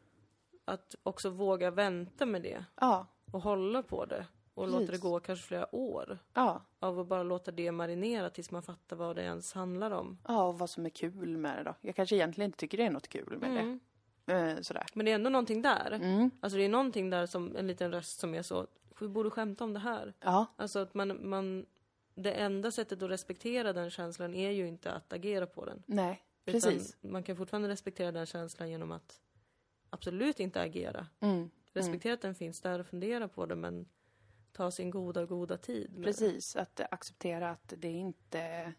Att också våga vänta med det Ja, och hålla på det och Precis. låta det gå kanske flera år ja. av att bara låta det marinera tills man fattar vad det ens handlar om. Ja, och vad som är kul med det då. Jag kanske egentligen inte tycker det är något kul med Mm. det. Eh, sådär. Men det är ändå någonting där. Mm. Alltså det är någonting där som en liten röst som är så, vi borde skämta om det här. Ja, Alltså att man, man, det enda sättet att respektera den känslan är ju inte att agera på den. nej. Utan Precis. man kan fortfarande respektera den känslan genom att absolut inte agera. Mm. Respektera att den finns där och fundera på det men ta sin goda, goda tid. det. Precis, att acceptera att det inte...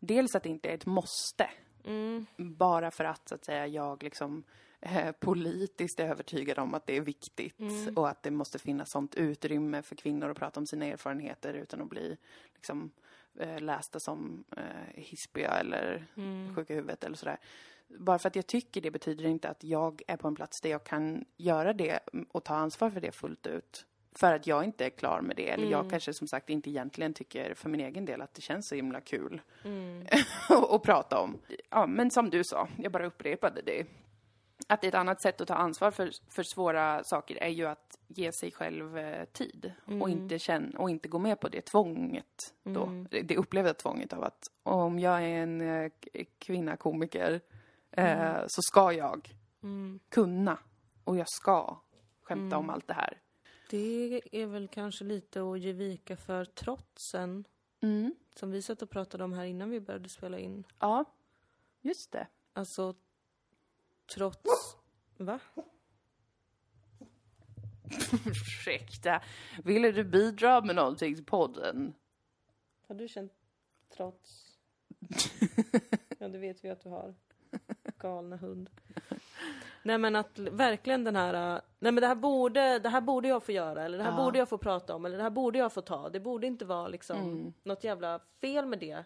Dels att det inte är ett måste. Mm, Bara för att, så att säga, jag liksom eh, politiskt är övertygad om att det är viktigt Mm. och att det måste finnas sånt utrymme för kvinnor att prata om sina erfarenheter utan att bli liksom, eh, lästa som eh, hispiga eller mm, sjuka i huvudet eller sådär. Bara för att jag tycker det betyder inte att jag är på en plats där jag kan göra det och ta ansvar för det fullt ut. För att jag inte är klar med det. Eller jag Mm. kanske som sagt inte egentligen tycker för min egen del att det känns så himla kul mm, att prata om. Ja, men som du sa, jag bara upprepade det. Att ett annat sätt att ta ansvar för, för svåra saker är ju att ge sig själv eh, tid och, Mm. inte känna, och inte gå med på det tvånget då. Mm. Det, upplevda tvånget av att om jag är en eh, kvinna komiker eh, så ska jag mm. kunna och jag ska skämta Mm. om allt det här. Det är väl kanske lite att ge vika för trotsen Mm. som vi satt och pratade om här innan vi började spela in. Ja, just det. Alltså, trots... Va? Ursäkta, ville du bidra med någonting till podden? Har du känt trots? Ja, det vet vi att du har. Galna hund. Nej men att verkligen den här, nej men det här borde, det här borde jag få göra, eller det här Ja. borde jag få prata om, eller det här borde jag få ta. Det borde inte vara liksom något jävla fel med det.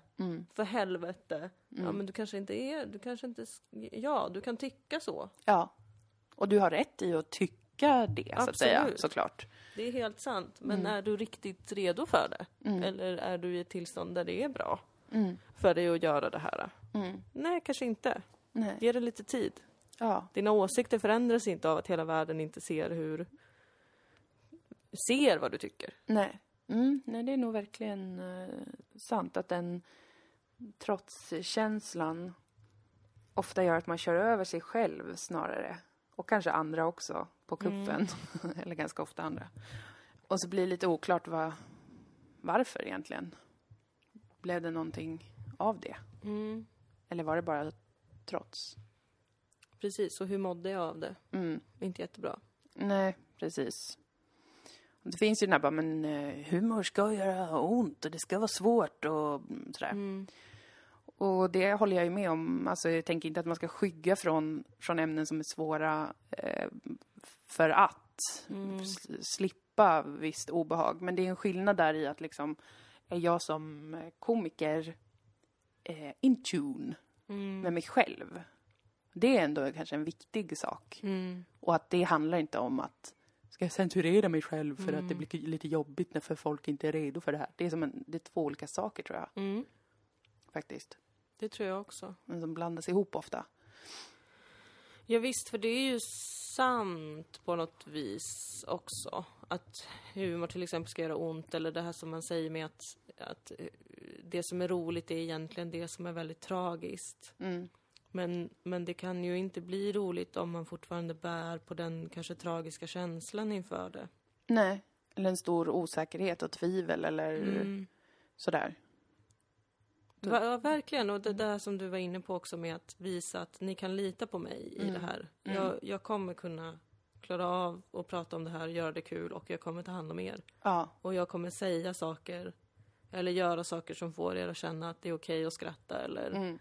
För helvete. Ja men du kanske inte är, du kanske inte, ja du kan tycka så. Ja. Och du har rätt i att tycka det, så att säga, Absolut. såklart. Det är helt sant. Men är du riktigt redo för det? Eller är du i ett tillstånd där det är bra för dig att göra det här? Nej, kanske inte. Nej. Ge det lite tid. Ja. Dina åsikter förändras inte av att hela världen inte ser hur... Ser vad du tycker. Nej. Mm, nej, det är nog verkligen eh, sant att den trotskänslan ofta gör att man kör över sig själv snarare. Och kanske andra också på kuppen. Eller ganska ofta andra. Och så blir det lite oklart vad, varför egentligen. Blev det någonting av det? Eller var det bara trots? Precis, och hur mådde jag av det? Mm. Inte jättebra. Nej, precis. Det finns ju den här bara, men eh, humor ska göra ont och det ska vara svårt och mm, sådär. Och det håller jag ju med om. Alltså jag tänker inte att man ska skygga från, från ämnen som är svåra eh, för att s- slippa visst obehag. Men det är en skillnad där i att liksom, är jag som eh, komiker eh, in tune med mig själv? Det är ändå kanske en viktig sak. Och att det handlar inte om att ska jag censurera mig själv för att det blir lite jobbigt när för folk inte är redo för det här. Det är som en, det är två olika saker tror jag Mm, faktiskt. det tror jag också. Men som blandas ihop ofta. Ja, visst, för det är ju sant på något vis också. Att humor till exempel ska göra ont, eller det här som man säger med att, att eh, det som är roligt är egentligen det som är väldigt tragiskt. Mm. Men, men det kan ju inte bli roligt om man fortfarande bär på den kanske tragiska känslan inför det. Nej. Eller en stor osäkerhet och tvivel eller Mm. sådär. Ja, verkligen. Och det där som du var inne på också med att visa att ni kan lita på mig i det här. Jag, jag kommer kunna klara av att prata om det här, göra det kul och jag kommer ta hand om er. Ja. Och jag kommer säga saker eller göra saker som får er att känna att det är okej att skratta eller Mm.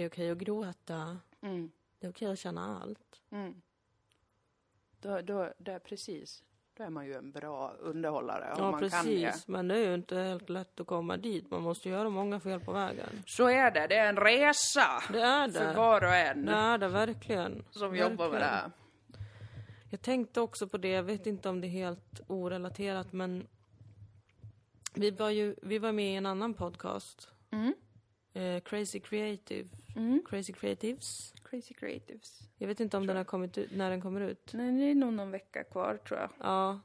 Det är okej att gråta. Mm. Det är okej att känna allt. Mm. Då, då, det är precis. Då är man ju en bra underhållare om Ja, man kan det. precis. Men det är ju inte helt lätt att komma dit. Man måste göra många fel på vägen. Så är det. Det är en resa Det är för det. var och en Det är det verkligen. som verkligen. jobbar med det här. Jag tänkte också på det, jag vet inte om det är helt orelaterat men vi var ju vi var med i en annan podcast. Mm. Eh, Crazy Creative. Crazy Creatives. Crazy Creatives. Jag vet inte om den har kommit ut, när den kommer ut. Nej, det är nog någon vecka kvar tror jag. Ja.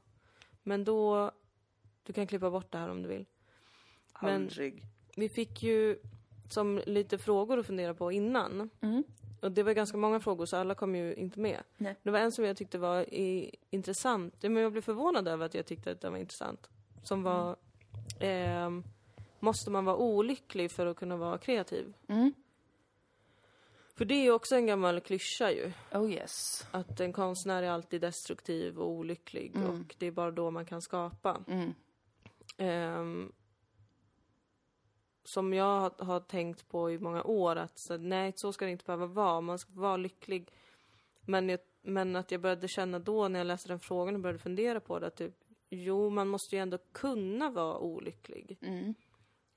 Men då, du kan klippa bort det här om du vill. Men- Aldrig. Vi fick ju som lite frågor att fundera på innan. Mm. Och det var ganska många frågor så alla kom ju inte med. Nej. Det var en som jag tyckte var i, intressant. Men jag blev förvånad över att jag tyckte att den var intressant. Som var ehm, Måste man vara olycklig för att kunna vara kreativ? Mm. För det är ju också en gammal klyscha ju. Oh yes. Att en konstnär är alltid destruktiv och olycklig och det är bara då man kan skapa. Mm. Ehm, som jag har, har tänkt på i många år att så, nej, så ska det inte behöva vara. Man ska vara lycklig. Men, jag, men att jag började känna då när jag läste den frågan och började fundera på det att typ, jo, man måste ju ändå kunna vara olycklig. Mm.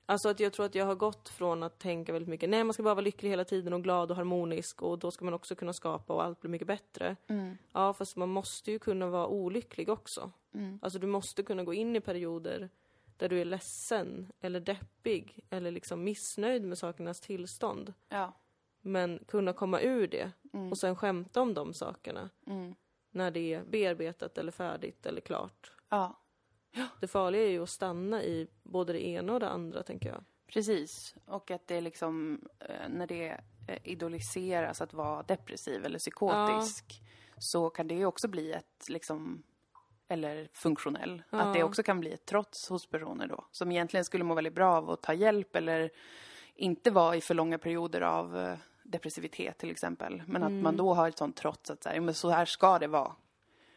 Alltså att jag tror att jag har gått från att tänka väldigt mycket, nej man ska bara vara lycklig hela tiden och glad och harmonisk och då ska man också kunna skapa och allt blir mycket bättre. Mm. Ja, fast man måste ju kunna vara olycklig också. Mm. Alltså du måste kunna gå in i perioder där du är ledsen eller deppig eller liksom missnöjd med sakernas tillstånd. Ja. Men kunna komma ur det och sen skämta om de sakerna Mm. när det är bearbetat eller färdigt eller klart. Ja. Det farliga är ju att stanna i både det ena och det andra, tänker jag. Precis. Och att det är liksom, eh, när det eh, idoliseras att vara depressiv eller psykotisk så kan det ju också bli ett liksom, eller funktionell, att det också kan bli ett trots hos personer då. Som egentligen skulle må väldigt bra av att ta hjälp eller inte vara i för långa perioder av eh, depressivitet till exempel. Men att man då har ett sånt trots att så här, men så här ska det vara.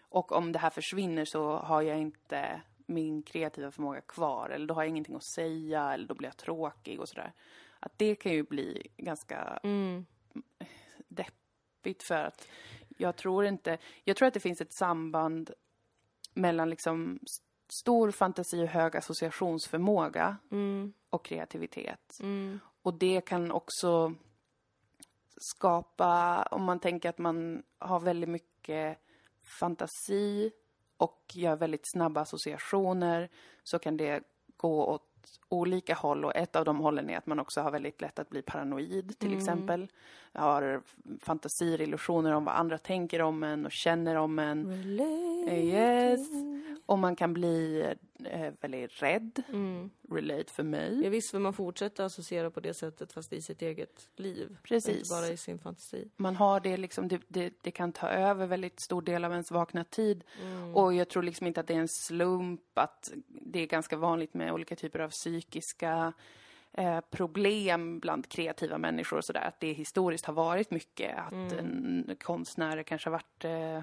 Och om det här försvinner så har jag inte min kreativa förmåga kvar. Eller då har jag ingenting att säga eller då blir jag tråkig och sådär. Att det kan ju bli ganska Mm. deppigt för att jag tror inte, jag tror att det finns ett samband mellan liksom stor fantasi och hög associationsförmåga Mm. och kreativitet. Mm. Och det kan också skapa, om man tänker att man har väldigt mycket fantasi och gör väldigt snabba associationer så kan det gå åt olika håll och ett av de hållen är att man också har väldigt lätt att bli paranoid till exempel. Har fantasier, illusioner om vad andra tänker om en och känner om en. Relate. Eh, Yes. Och man kan bli eh, väldigt rädd. Mm. Relate för mig. Ja, visst, för man fortsätter associera på det sättet fast i sitt eget liv. Precis. Inte bara i sin fantasi. Man har det liksom, det, det, det kan ta över väldigt stor del av ens vakna tid. Mm. Och jag tror liksom inte att det är en slump att det är ganska vanligt med olika typer av psykiska eh, problem bland kreativa människor och sådär. Att det historiskt har varit mycket att en konstnärer kanske har varit eh, mm,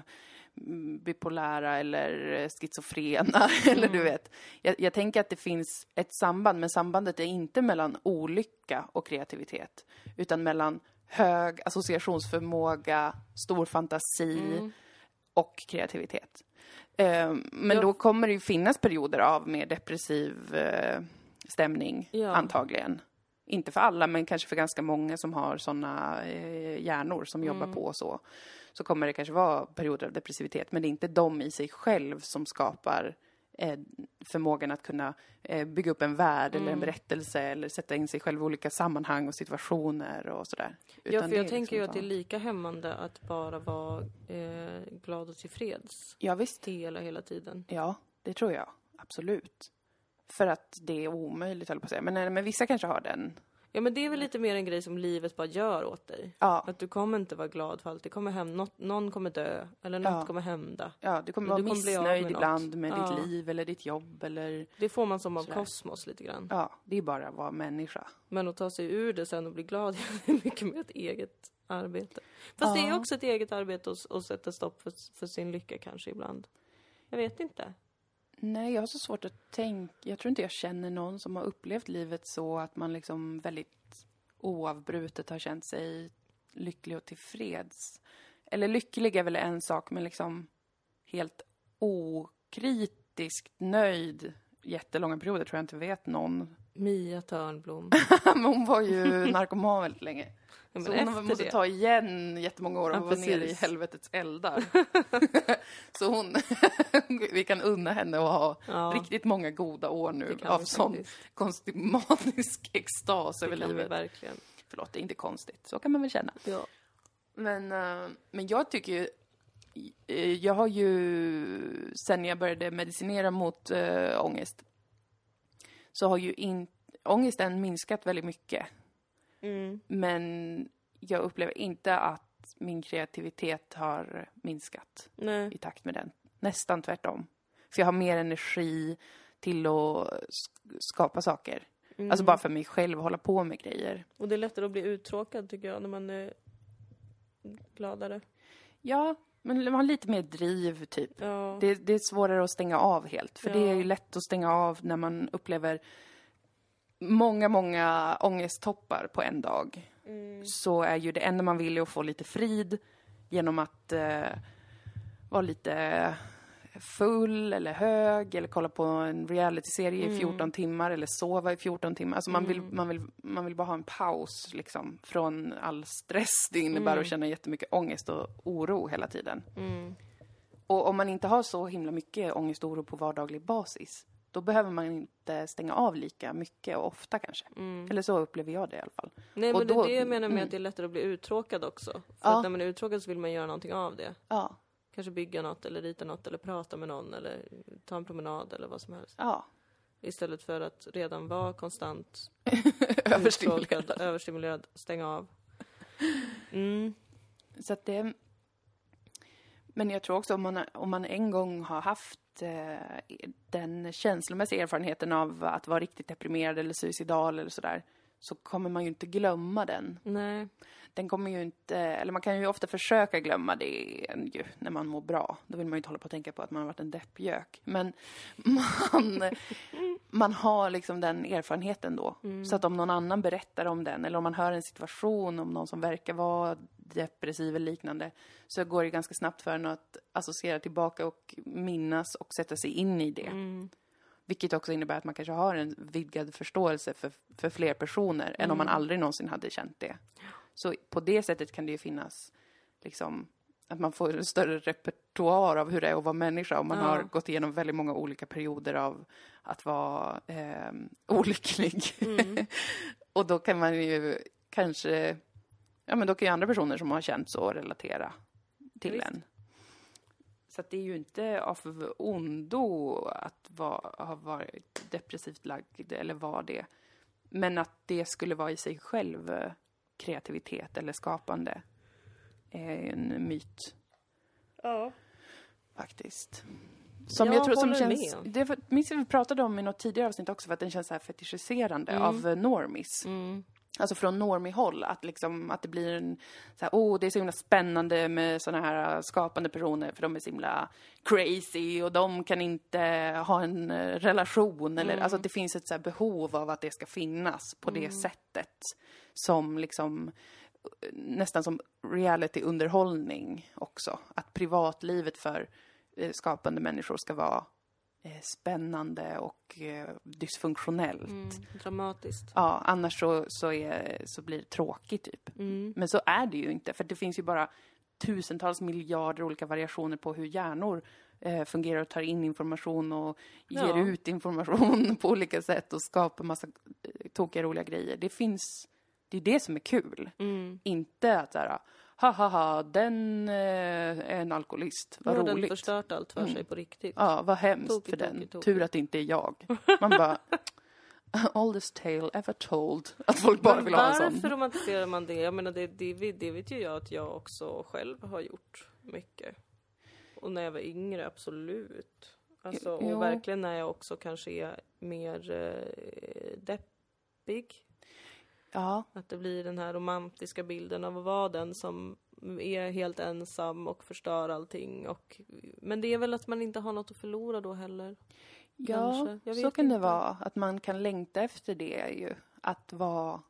bipolära eller eh, schizofrena eller du vet. Jag, jag tänker att det finns ett samband, men sambandet är inte mellan olycka och kreativitet utan mellan hög associationsförmåga, stor fantasi och kreativitet. Eh, men Ja. då kommer det ju finnas perioder av mer depressiv eh, stämning, Ja. antagligen. Inte för alla, men kanske för ganska många som har sådana eh, hjärnor som jobbar Mm. på och så. Så kommer det kanske vara perioder av depressivitet, men det är inte de i sig själv som skapar eh, förmågan att kunna eh, bygga upp en värld eller Mm. en berättelse eller sätta in sig själv i olika sammanhang och situationer och sådär. Ja, för jag tänker ju liksom att det är lika hämmande att bara vara eh, glad och tillfreds Ja, visst. hela, hela tiden. Ja, det tror jag. Absolut. För att det är omöjligt, höll på att säga. Men, eh, men vissa kanske har den. Ja, men det är väl lite mer en grej som livet bara gör åt dig. Ja, Att du kommer inte vara glad för allt. Det kommer hem, något, någon kommer dö, eller något Ja. kommer hända. ja du kommer vara du kommer missnöjd med ibland med Ja. ditt liv eller ditt jobb eller... Det får man som av Sådär. kosmos lite grann. Ja, det är bara att vara människa. Men att ta sig ur det sen och bli glad är mycket mer ett eget arbete. Fast det är Ja. också ett eget arbete att, att sätta stopp för, för sin lycka kanske ibland. Jag vet inte. Nej, jag har så svårt att tänka. Jag tror inte jag känner någon som har upplevt livet så att man liksom väldigt oavbrutet har känt sig lycklig och tillfreds. Eller lycklig är väl en sak, men liksom helt okritiskt nöjd jättelånga perioder tror jag inte vet någon. Mia Törnblom. men hon var ju narkoman väldigt länge. Ja, Så hon måste det. ta igen jättemånga år och Ja, vara nere i helvetets eldar. så hon, vi kan unna henne att ha Ja, riktigt många goda år nu av sån konstig manisk extas Det över livet. verkligen. Förlåt, det är inte konstigt. Så kan man väl känna. Ja. Men, eh, men jag tycker ju... eh, Jag har ju, sen jag började medicinera mot äh, ångest, så har ju in, ångesten minskat väldigt mycket. Mm. Men jag upplever inte att min kreativitet har minskat Nej. i takt med den. Nästan tvärtom. För jag har mer energi till att sk- skapa saker. Mm. Alltså bara för mig själv, hålla på med grejer. Och det är lättare att bli uttråkad tycker jag när man är gladare. Ja, men man har lite mer driv typ. Ja. Det, det är svårare att stänga av helt. För det är ju Ja. lätt att stänga av när man upplever många, många ångesttoppar på en dag. Mm. Så är ju det enda man vill är att få lite frid genom att eh, vara lite full eller hög eller kolla på en realityserie Mm. i 14 timmar eller sova i 14 timmar. Alltså man, vill, man, vill, man vill bara ha en paus liksom från all stress det innebär att känna jättemycket ångest och oro hela tiden. Mm. Och om man inte har så himla mycket ångest och oro på vardaglig basis, då behöver man inte stänga av lika mycket och ofta kanske. Mm. Eller så upplever jag det i alla fall. Nej Och men det då- är det jag menar med mm. att det är lättare att bli uttråkad också. För Ja. att när man är uttråkad så vill man göra någonting av det. Ja, Kanske bygga något eller rita något eller prata med någon eller ta en promenad eller vad som helst. ja. Istället för att redan vara konstant Överstimulerad. överstimulerad, stänga av. Mm. Så att det... Men jag tror också om man, om man en gång har haft eh, den känslomässiga erfarenheten av att vara riktigt deprimerad eller suicidal eller sådär, så kommer man ju inte glömma den. Nej. Den kommer ju inte, eller man kan ju ofta försöka glömma det ju när man mår bra. Då vill man ju inte hålla på och tänka på att man har varit en deppgök. Men man, man har liksom den erfarenheten då. Så att om någon annan berättar om den, eller om man hör en situation om någon som verkar vara depressiv eller liknande, så går det ganska snabbt för en att associera tillbaka och minnas och sätta sig in i det. Vilket också innebär att man kanske har en vidgad förståelse för, för fler personer än om man aldrig någonsin hade känt det. Så på det sättet kan det ju finnas liksom att man får en större repertoar av hur det är att vara människa om man Ja. har gått igenom väldigt många olika perioder av att vara eh, olycklig. och då kan man ju kanske, ja men då kan ju andra personer som har känt så relatera till Visst. en. Så det är ju inte av ondo att va, ha varit depressivt lagd eller vara det. Men att det skulle vara i sig själv eh, kreativitet eller skapande är en myt Ja. faktiskt. Som Jag jag, tror som känns, med. det var- minns vi pratade om i något tidigare avsnitt också för att den känns så här fetischiserande Mm. av normis. Alltså från normie-håll, att, liksom, att det blir en så här, oh det är så himla spännande med såna här äh, skapande personer för de är så himla crazy och de kan inte ha en eh, relation eller, alltså att det finns ett så behov av att det ska finnas på det sättet som liksom eh, nästan som reality-underhållning också. Att privatlivet för skapande människor ska vara spännande och eh, dysfunktionellt. Mm. Dramatiskt. Ja, annars så, så, är, så blir det tråkigt typ. Mm. Men så är det ju inte, för det finns ju bara tusentals miljarder olika variationer på hur hjärnor eh, fungerar och tar in information och ger Ja. ut information på olika sätt och skapar massa eh, tokiga roliga grejer. Det finns, det är det som är kul. Mm. Inte att såhär, ha ha ha, den eh, är en alkoholist, vad Nu har den roligt. förstört allt för sig på riktigt. Ja, vad hemskt Tokigt, för den. tokigt, tokigt. Tur att det inte är jag. Man bara, oldest tale ever told. Att folk bara Men vill ha en varför sån. romantiserar man det? Jag menar, det, det, det vet ju jag att jag också själv har gjort mycket. Och när jag var yngre, absolut. Alltså, och Jo. verkligen när jag också kanske är mer eh, deppig. Ja, Att det blir den här romantiska bilden av att vara den som är helt ensam och förstör allting. Och, men det är väl att man inte har något att förlora då heller. ja så kan det inte. vara. Att man kan längta efter det ju. Att vara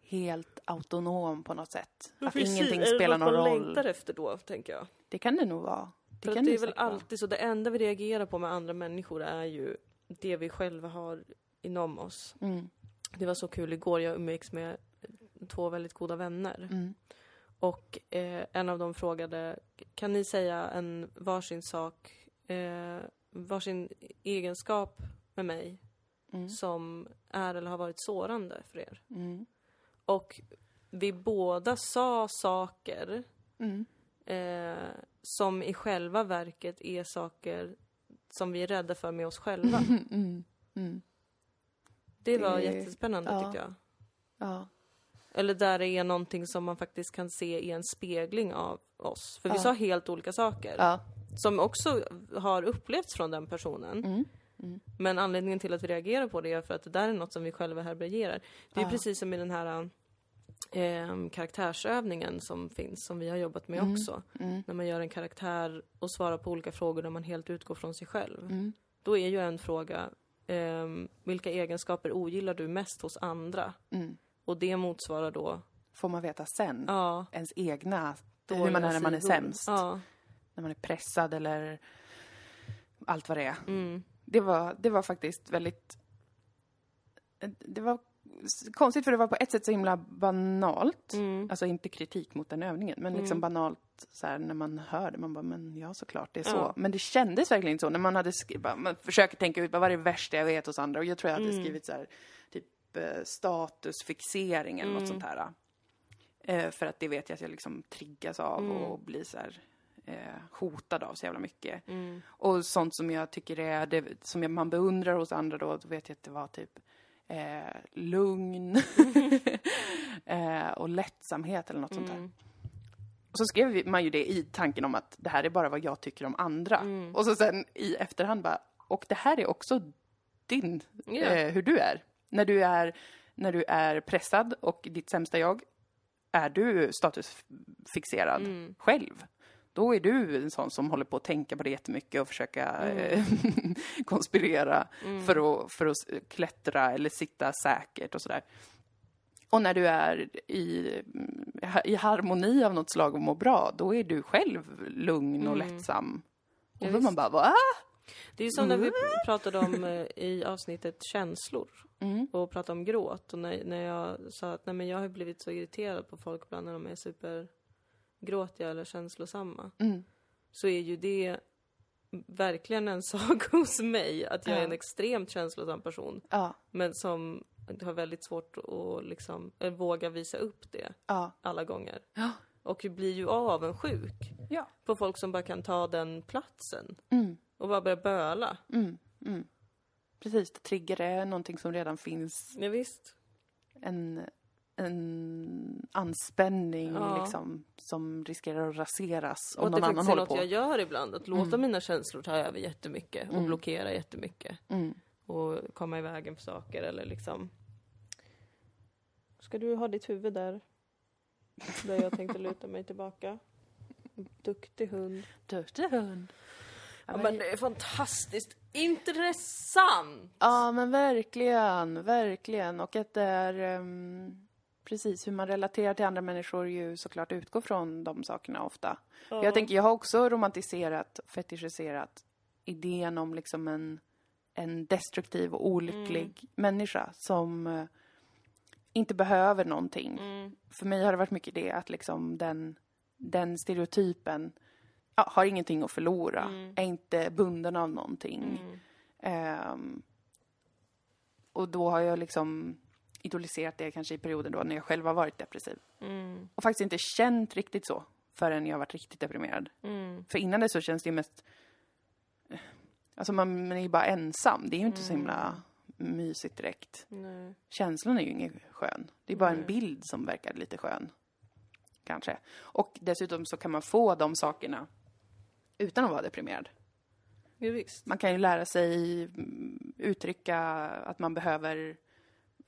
helt autonom på något sätt. Att ingenting spelar någon Är det något man roll. längtar efter då, tänker jag? Det kan det nog vara. Det För att det är väl alltid så, det enda vi reagerar på med andra människor är ju det vi själva har inom oss. Mm. Det var så kul igår, jag umgicks med två väldigt goda vänner. Mm. Och eh, en av dem frågade, kan ni säga en varsin sak, eh, varsin egenskap med mig Mm. som är eller har varit sårande för er? Mm. Och vi båda sa saker Mm. eh, som i själva verket är saker som vi är rädda för med oss själva. Mm. Mm. Det var Det- jättespännande ja. tycker jag. Ja. Eller där det är någonting som man faktiskt kan se i en spegling av oss. För vi Ja. sa helt olika saker. Ja. Som också har upplevts från den personen. Mm. Men anledningen till att vi reagerar på det är för att det där är något som vi själva härbärgerar. Det är Ja. precis som i den här eh, karaktärsövningen som finns, som vi har jobbat med Mm. också. Mm. När man gör en karaktär och svarar på olika frågor där man helt utgår från sig själv. Mm. Då är ju en fråga, ehm, vilka egenskaper ogillar du mest hos andra? Mm. Och det motsvarar då, Får man veta sen. ja, Ens egna, hur man är när man är sidor. sämst. Ja, När man är pressad eller allt vad det är. mm, Det var, det var faktiskt väldigt... Det var konstigt för det var på ett sätt så himla banalt. mm, Alltså inte kritik mot den övningen, men liksom Mm. Så här när man hör det. Man bara, men ja såklart, det är så. Ja. Men det kändes verkligen inte så. När man hade skrivit, man försöker tänka ut vad var det värsta jag vet hos andra. Och jag tror jag hade Mm. skrivit så här, typ eh, statusfixering eller något Mm. sånt här. Eh, för att det vet jag att jag liksom triggas av Mm. och blir så här eh, hotad av så jävla mycket. mm, Och sånt som jag tycker är, det, som jag, man beundrar hos andra då, då vet jag att det var typ eh, lugn eh, och lättsamhet eller något sånt där. Mm, Och så skrev man ju det i tanken om att det här är bara vad jag tycker om andra. Mm. Och så sen i efterhand bara, och det här är också din, Ja. eh, hur du är. När du är när du är pressad och ditt sämsta jag är du statusfixerad själv. Då är du en sån som håller på att tänka på det jättemycket och försöka eh, konspirera för, att, för att klättra eller sitta säkert och sådär. Och när du är i, i harmoni av något slag och mår bra, då är du själv lugn och lättsam. Och Ja, då man bara, va? Det är ju som när vi pratade om eh, i avsnittet känslor Mm. och pratade om gråt och när, när jag sa att nej, men jag har blivit så irriterad på folk ibland när de är supergråtiga eller känslosamma. Mm. Så är ju det verkligen en sak hos mig att jag är en extremt känslosam person Ja, men som har väldigt svårt att liksom, eh, våga visa upp det ja, alla gånger. Ja. Och blir ju avundsjuk ja. på folk som bara kan ta den platsen Mm. och bara börja böla. Mm. Mm. Precis, det trigger är någonting som redan finns. Ja, visst. En, en anspänning Ja. liksom, som riskerar att raseras Och om det någon annan faktiskt är håller något på. jag gör ibland, att låta mina känslor ta över jättemycket och Mm. blockera jättemycket. Mm. Och komma i vägen för saker eller liksom... Ska du ha ditt huvud där? Där jag tänkte luta mig tillbaka. Duktig hund. Duktig hund. Ja, men det är fantastiskt intressant! Ja, men verkligen, verkligen. Och att det är ehm, precis hur man relaterar till andra människor ju såklart utgår från de sakerna ofta. För Jag tänker, jag har också romantiserat, fetischiserat idén om liksom en, en destruktiv och olycklig människa som eh, inte behöver någonting. Mm. För mig har det varit mycket det att liksom den, den stereotypen ja, har ingenting att förlora, är inte bunden av någonting. Mm. Ehm, och då har jag liksom idoliserat det kanske i perioder då när jag själv har varit depressiv. Mm. Och faktiskt inte känt riktigt så förrän jag varit riktigt deprimerad. Mm. För innan det så känns det ju mest... Alltså man, man är ju bara ensam. Det är ju inte så himla mysigt direkt. Nej. Känslan är ju ingen skön. Det är bara en Nej. bild som verkar lite skön. Kanske. Och dessutom så kan man få de sakerna utan att vara deprimerad. Ja. Man kan ju lära sig mm, uttrycka att man behöver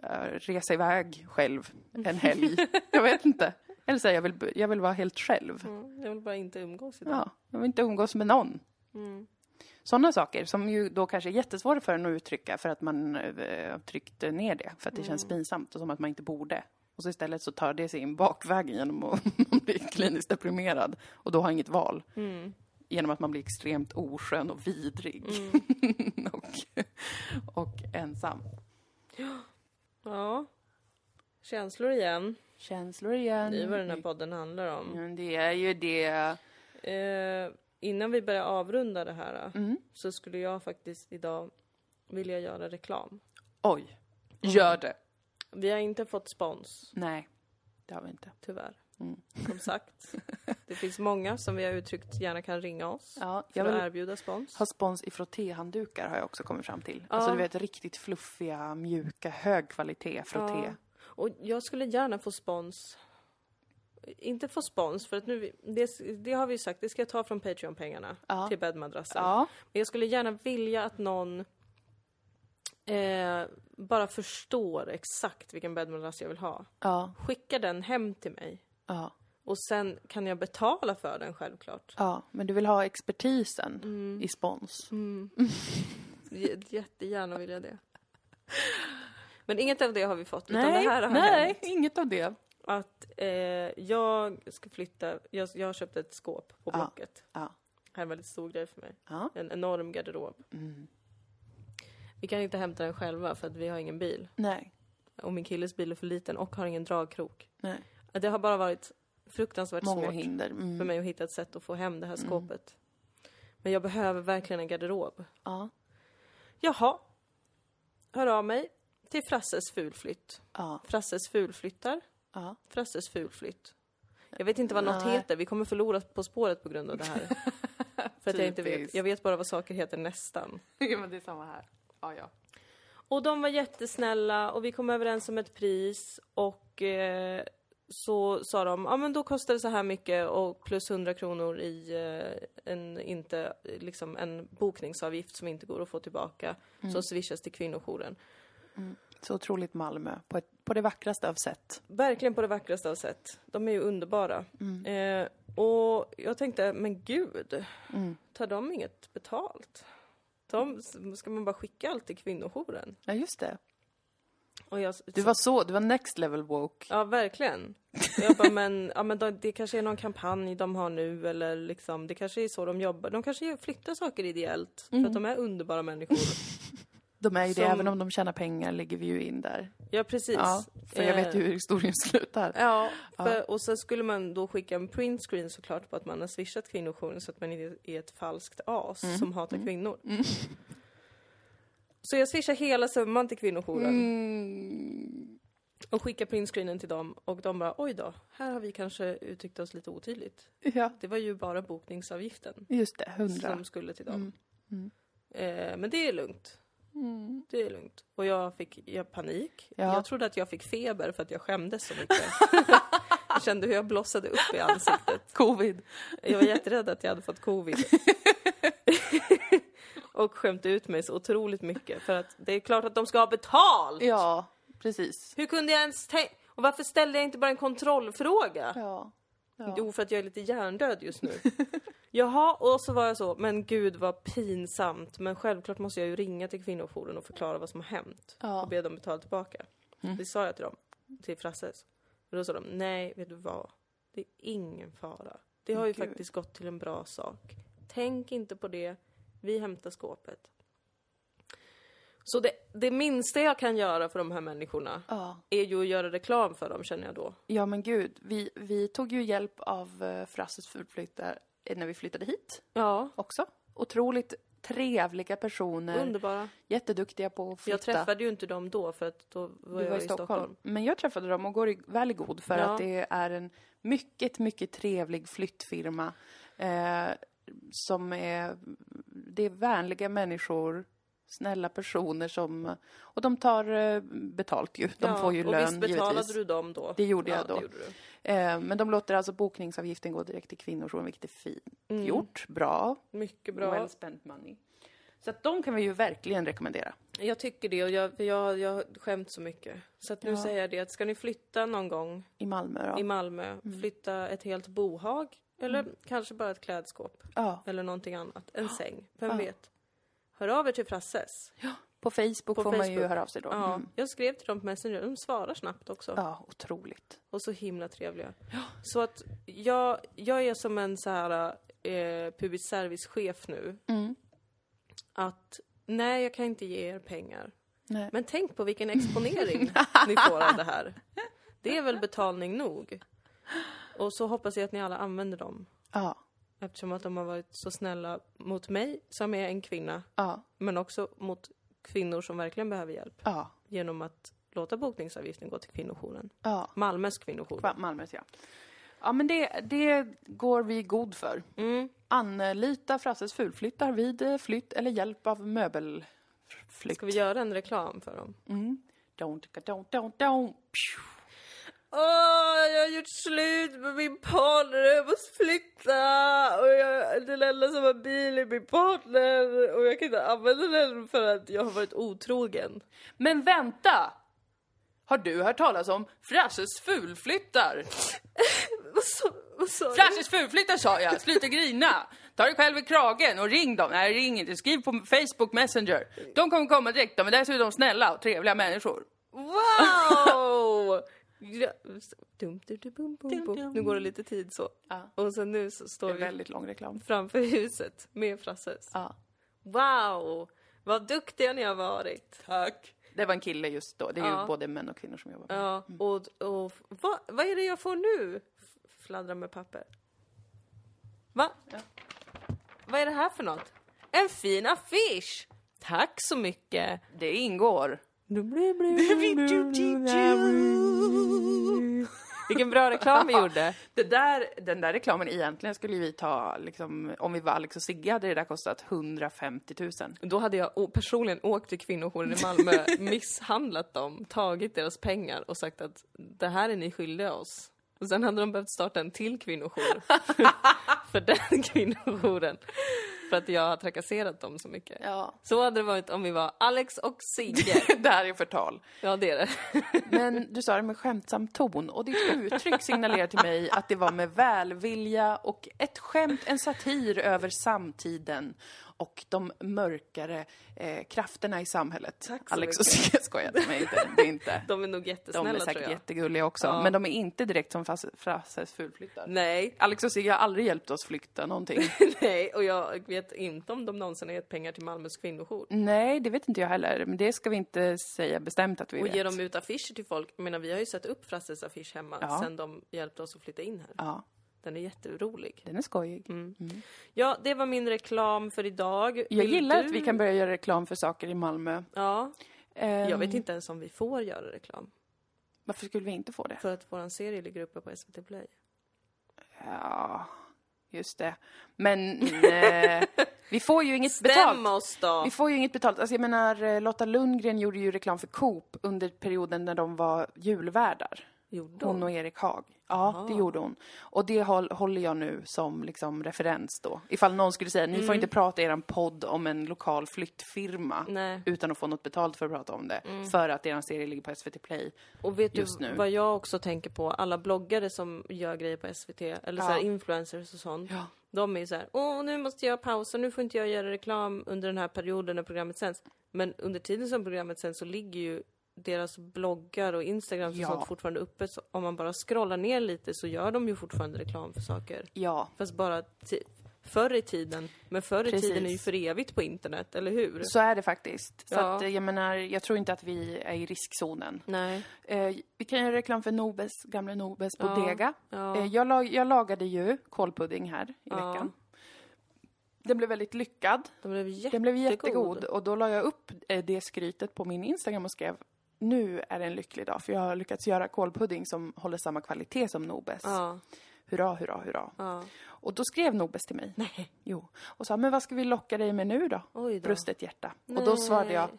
eh, resa iväg själv en helg. jag vet inte. Eller säga jag vill, jag vill vara helt själv. Mm. Jag vill bara inte umgås idag. Ja, jag vill inte umgås med någon. Mm. Sådana saker som ju då kanske är jättesvåra för en att uttrycka för att man eh, har tryckt ner det för att det känns pinsamt och som att man inte borde. Och så istället så tar det sig in bakvägen genom att man blir kliniskt deprimerad och då har inget val. Mm. Genom att man blir extremt oskön och vidrig och, och ensam. Ja. Känslor igen. Känslor igen. Det är vad den här podden handlar om. Det är ju det. Eh, innan vi börjar avrunda det här Mm. så skulle jag faktiskt idag vilja göra reklam. Oj. Gör det. Vi har inte fått spons, Nej, det har vi inte. tyvärr. Mm. Som sagt. Det finns många som vi har uttryckt gärna kan ringa oss Ja, för att erbjuda spons. ha spons i frottéhanddukar har jag också kommit fram till. Ja. Alltså du vet riktigt fluffiga, mjuka, hög kvalitet frotté. Ja. Och jag skulle gärna få spons. Inte få spons, för att nu, det, det har vi ju sagt, det ska jag ta från Patreon-pengarna Ja. till bäddmadrasser. Ja. Men jag skulle gärna vilja att någon eh, bara förstår exakt vilken bäddmadrass jag vill ha. Ja. Skicka den hem till mig. Och sen kan jag betala för den självklart. Ja, men du vill ha expertisen Mm. i spons. J- Jättegärna vill jag det. Men inget av det har vi fått, utan Nej, det här har nej, hänt. inget av det. Att eh, jag ska flytta, jag, jag har köpt ett skåp på Ja. Blocket. Ja. Det här är en väldigt stor grej för mig. Ja. En enorm garderob. Mm. Vi kan inte hämta den själva för att vi har ingen bil. Nej, Och min killes bil är för liten och har ingen dragkrok. nej. Det har bara varit fruktansvärt Många svårt hinder. Mm. för mig att hitta ett sätt att få hem det här skåpet. Men jag behöver verkligen en garderob. Ja. Jaha. Hör av mig till Frasses fulflytt. Ja. Frasses fulflyttar. Ja. Frasses fulflytt. Jag vet inte vad något Nej. heter. Vi kommer förlora På spåret på grund av det här. För att jag inte vet. Jag vet bara vad saker heter nästan. ja, men det är samma här. Ja, ja. Och de var jättesnälla och vi kom överens om ett pris och eh, så sa de, ja men då kostar det så här mycket och plus 100 kronor i eh, en, inte, liksom en bokningsavgift som inte går att få tillbaka som swishas till kvinnojouren. Så otroligt Malmö på ett På det vackraste av sätt. Verkligen på det vackraste av sätt. De är ju underbara. Eh, och jag tänkte, men gud, tar de inget betalt? De, ska man bara skicka allt till kvinnojouren? Ja, just det. Jag, Du var så, du var next level woke. Ja, verkligen. Jag bara, men, ja, men de, det kanske är någon kampanj de har nu eller liksom, det kanske är så de jobbar. De kanske flyttar saker ideellt för att de är underbara människor. De är ju det, Som- även om de tjänar pengar lägger vi ju in där. Ja, precis. Ja, för jag vet Eh, ju hur historien slutar. Ja, för, och sen skulle man då skicka en printscreen såklart på att man har swishat kvinnojouren så att man inte är ett falskt as Mm. som hatar kvinnor. Så jag swishar hela summan till kvinnojouren Mm. och skickar printscreenen till dem och de bara oj då, här har vi kanske uttryckt oss lite otydligt. Ja, Det var ju bara bokningsavgiften just det, hundra. som skulle till dem. Mm. Eh, men det är lugnt. Det är lugnt. Och jag fick jag panik. Ja. Jag trodde att jag fick feber för att jag skämdes så mycket. jag kände hur jag blossade upp i ansiktet. Covid. Jag var jätterädd att jag hade fått covid. och skämt ut mig så otroligt mycket. För att det är klart att de ska ha betalt! Ja, precis. Hur kunde jag ens tänka... Och varför ställde jag inte bara en kontrollfråga? Ja. Ja. Jo, för att jag är lite hjärndöd just nu. Jaha, och så var jag så, men gud vad pinsamt. Men självklart måste jag ju ringa till kvinnojouren och förklara vad som har hänt. Ja. Mm. Och be dem betala tillbaka. Det sa jag till dem, till Frasses. Och då sa de, nej, vet du vad? Det är ingen fara. Det har ju Gud. faktiskt gått till en bra sak. Tänk inte på det. Vi hämtar skåpet. Så det, det minsta jag kan göra för de här människorna Ja. är ju att göra reklam för dem, känner jag då. ja, men gud. Vi, vi tog ju hjälp av uh, Frasses fulflyttar när vi flyttade hit Ja, också. Otroligt trevliga personer. underbara. Jätteduktiga på att flytta. Jag träffade ju inte dem då för att då var Du jag var i Stockholm. Men jag träffade dem och går i, väl i god för Ja. att det är en mycket, mycket trevlig flyttfirma. Eh, som är, det är vänliga människor, snälla personer som, och de tar eh, betalt ju. De Ja, får ju och lön visst betalade givetvis. du dem då? Det gjorde ja, jag då. Gjorde. Eh, men de låter alltså bokningsavgiften gå direkt till kvinnojouren, vilket är fint gjort, bra, Mycket Mm. bra. well spent money. Så att de kan vi ju verkligen rekommendera. Jag tycker det och jag, jag, jag skämt så mycket. Så att nu Ja. säger jag det att ska ni flytta någon gång I Malmö då. i Malmö, flytta ett helt bohag eller kanske bara ett klädskåp ja, eller någonting annat, en säng, vem Ja. vet? Hör av er till Frasses. på Facebook På får man ju Facebook. höra av sig då. Ja, Mm. Jag skrev till dem på Messenger, de svarar snabbt också. ja otroligt. Och så himla trevliga. Så att jag, jag är som en så här eh, public service-chef nu. Mm. Att nej, jag kan inte ge er pengar. Nej. Men tänk på vilken exponering ni får av det här. Det är väl betalning nog. Och så hoppas jag att ni alla använder dem. Ja, Eftersom att de har varit så snälla mot mig, som är en kvinna, ja, men också mot kvinnor som verkligen behöver hjälp. ja, Genom att låta bokningsavgiften gå till kvinnojouren. ja. Malmös kvinnojour. Malmös ja. Ja men det, det går vi god för. Mm. Anlita Frasses fulflyttar vid flytt eller hjälp av möbelflytt. Ska vi göra en reklam för dem? Mm. Don't, don't, don't, don't. Åh, jag har gjort slut med min partner, jag måste flytta! Och jag, den enda som har bil är min partner och jag kan inte använda den för att jag har varit otrogen. Men vänta! Har du hört talas om Frasses fulflyttar? Vad sa, vad sa? Frasses fulflyttar sa jag, sluta grina! Ta dig själv i kragen och ring dem. Nej, ring inte. Skriv på Facebook Messenger. De kommer komma direkt, dessutom är de snälla och trevliga människor. Wow! Dum, dum, dum, Dum. Nu går det lite tid så. Ja. Och sen nu så Det står är vi väldigt lång reklam. framför huset med Frasses. Ja. Wow! Vad duktiga ni har varit. Tack. Det var en kille just då. Det är Ja. ju både män och kvinnor som jobbar med Ja, och, och vad, vad är det jag får nu? Fladdra med papper. Va? Ja. Vad är det här för något? En fin affisch! Tack så mycket! Det ingår. Vilken bra reklam vi gjorde. Det där, den där reklamen egentligen skulle vi ta, liksom, om vi var Alex och Sigge hade det där kostat 150 000. Då hade jag personligen åkt till kvinnojouren i Malmö, misshandlat dem, tagit deras pengar och sagt att det här är ni skyldiga oss. Och sen hade de behövt starta en till kvinnojour. För den kvinnojouren för att jag har trakasserat dem så mycket. Ja. Så hade det varit om vi var Alex och Sigge. det här är förtal. Ja, det är det. Men du sa det med skämtsam ton och ditt uttryck signalerar till mig att det var med välvilja och ett skämt, en satir över samtiden och de mörkare eh, krafterna i samhället. Tack så Alex och. Sigge skojade med inte, det är inte. De är nog De jättesnälla är tror säkert jag. jättegulliga också, Ja. men de är inte direkt som Frasse- Frasses fulflyttar. Nej, Alex och Sigge har aldrig hjälpt oss flytta någonting. nej, och jag vet inte om de någonsin har gett pengar till Malmös kvinnojour. Nej, det vet inte jag heller, men det ska vi inte säga bestämt att vi Och vet. ger de ut affischer till folk. Jag menar, vi har ju satt upp Frasses affisch hemma Ja. sen de hjälpte oss att flytta in här. Ja, Den är jätterolig. den är skojig. Ja, det var min reklam för idag. Jag Vill gillar du- att vi kan börja göra reklam för saker i Malmö. Ja, Ehm, jag vet inte ens om vi får göra reklam. Varför skulle vi inte få det? För att våran serie ligger uppe på SVT Play. Ja, just det. Men eh, vi får ju inget betalt. Stäm oss då! Vi får ju inget betalt. Alltså jag menar, eh, Lotta Lundgren gjorde ju reklam för Coop under perioden när de var julvärdar. Gjorde Hon och Erik Haag. Ja, det gjorde hon. Och det håll, håller jag nu som liksom referens då. Ifall någon skulle säga, ni får inte prata i er podd om en lokal flyttfirma Nej. utan att få något betalt för att prata om det. För att er serie ligger på SVT Play. Och vet just du nu. vad jag också tänker på? Alla bloggare som gör grejer på SVT, eller så här Ja. influencers och sånt. Ja. De är ju så här, åh nu måste jag pausa, nu får inte jag göra reklam under den här perioden när programmet sänds. Men under tiden som programmet sänds så ligger ju deras bloggar och Instagram och Ja. sånt fortfarande uppe. Så om man bara scrollar ner lite så gör de ju fortfarande reklam för saker. Ja, Fast bara förr i tiden. Men förr i Precis. tiden är ju för evigt på internet, eller hur? så är det faktiskt. Så Ja. att, eh, jag menar, jag tror inte att vi är i riskzonen. Nej. Eh, vi kan göra reklam för Nobes, gamla Nobes Ja. Bodega. Ja. Eh, jag, lag, jag lagade ju kålpudding här i veckan. Den blev väldigt lyckad. De blev jättegod. Den blev jättegod och då la jag upp eh, det skrytet på min Instagram och skrev nu är det en lycklig dag för jag har lyckats göra kålpudding som håller samma kvalitet som Nobes. Ja. Hurra, hurra, hurra. Ja. Och då skrev Nobes till mig. Nej. Jo. Och sa, men vad ska vi locka dig med nu då? Oj då. Brustet hjärta. Och då svarade jag, Nej.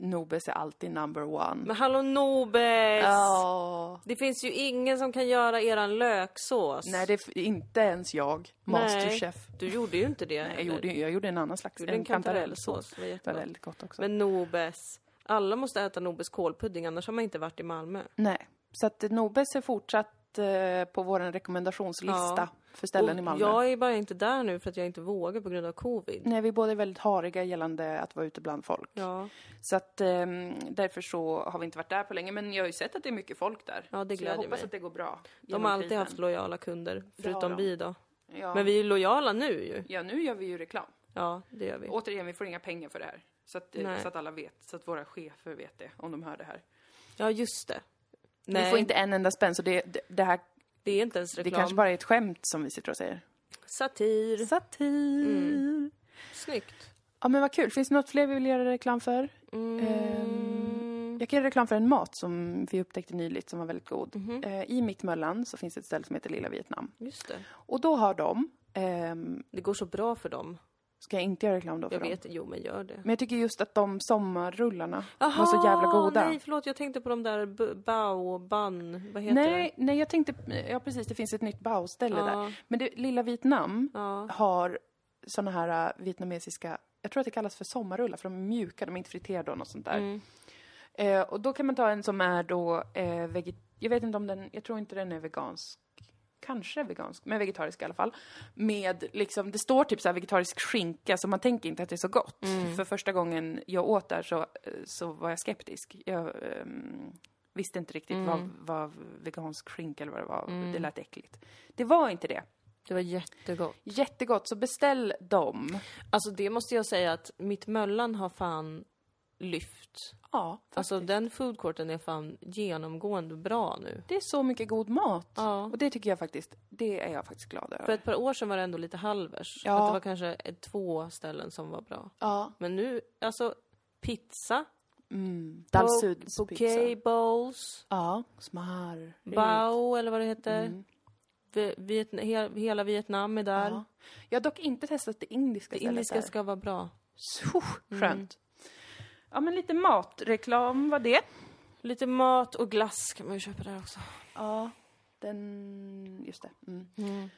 Nobes är alltid number one. Men hallå Nobes! Ja. Det finns ju ingen som kan göra eran löksås. Nej, det är inte ens jag. Masterchef. Du gjorde ju inte det. Nej, jag, gjorde, jag gjorde en annan slags, en, kantarellsås. Det var väldigt gott också. Men Nobes. Alla måste äta Nobes kålpudding, annars har man inte varit i Malmö. Nej, så att Nobes är fortsatt eh, på vår rekommendationslista Ja. för ställen Och i Malmö. Jag är bara inte där nu för att jag inte vågar på grund av covid. Nej, vi båda är väldigt hariga gällande att vara ute bland folk. Ja, Så att ehm, därför så har vi inte varit där på länge. Men jag har ju sett att det är mycket folk där. Ja, det så jag hoppas mig. att det går bra. de har alltid krisen. haft lojala kunder, förutom vi då. Ja. Men vi är lojala nu ju. ja, nu gör vi ju reklam. Ja, det gör vi. Återigen, vi får inga pengar för det här. Så att, eh, Nej. så att alla vet. Så att våra chefer vet det, om de hör det här. Ja, just det. Vi Nej, får inte en enda spänn, så det, det, det här det är inte ens det reklam. kanske bara är ett skämt som vi sitter och säger. Satir. Satir. Mm. Snyggt. Ja, men vad kul. Finns det något fler vi vill göra reklam för? Mm. Jag kan göra reklam för en mat som vi upptäckte nyligt som var väldigt god. Mhm. Eh, I Mittmöllan så finns ett ställe som heter Lilla Vietnam. Just det. Och då har de, ehm, Det går så bra för dem. Ska jag inte göra reklam då för Jag dem? vet, jo men gör det. Men jag tycker just att de sommarrullarna var så jävla goda. nej förlåt, jag tänkte på de där b- bao, ban, vad heter nej, nej, jag tänkte, ja precis, det finns ett nytt bao-ställe Ja. där. Men det, Lilla Vietnam Ja. har såna här äh, vietnamesiska, jag tror att det kallas för sommarrullar för de är mjuka, de är inte friterade och något sånt där. Mm. Eh, och då kan man ta en som är då eh, veget- jag vet inte om den, jag tror inte den är vegansk. Kanske vegansk, men vegetarisk i alla fall. Med liksom, det står typ så här vegetarisk skinka, så man tänker inte att det är så gott. För första gången jag åt där så, så var jag skeptisk. Jag ehm, visste inte riktigt vad, vad vegansk skinka eller vad det var. Det lät äckligt. Det var inte det. Det var jättegott. Jättegott, så beställ dem. Alltså det måste jag säga att mitt Möllan har fan lyft. Ja, Alltså den foodcourten är fan genomgående bra nu. det är så mycket god mat. Ja. Och det tycker jag faktiskt, det är jag faktiskt glad över. För ett par år sedan var det ändå lite halvers. Ja. Att det var kanske två ställen som var bra. Ja. Men nu, alltså pizza, Mm. po- Dalsuds bouquet bowls, Ja, smör. bao eller vad det heter. Mm. Vi- Vietna, he, hela Vietnam är där. Ja. Jag har dock inte testat det indiska Det indiska där. ska Mm. vara bra. Så skönt. Ja, men lite matreklam var det. Lite mat och glass kan man ju köpa där också. Ja, den... Just det. Mm.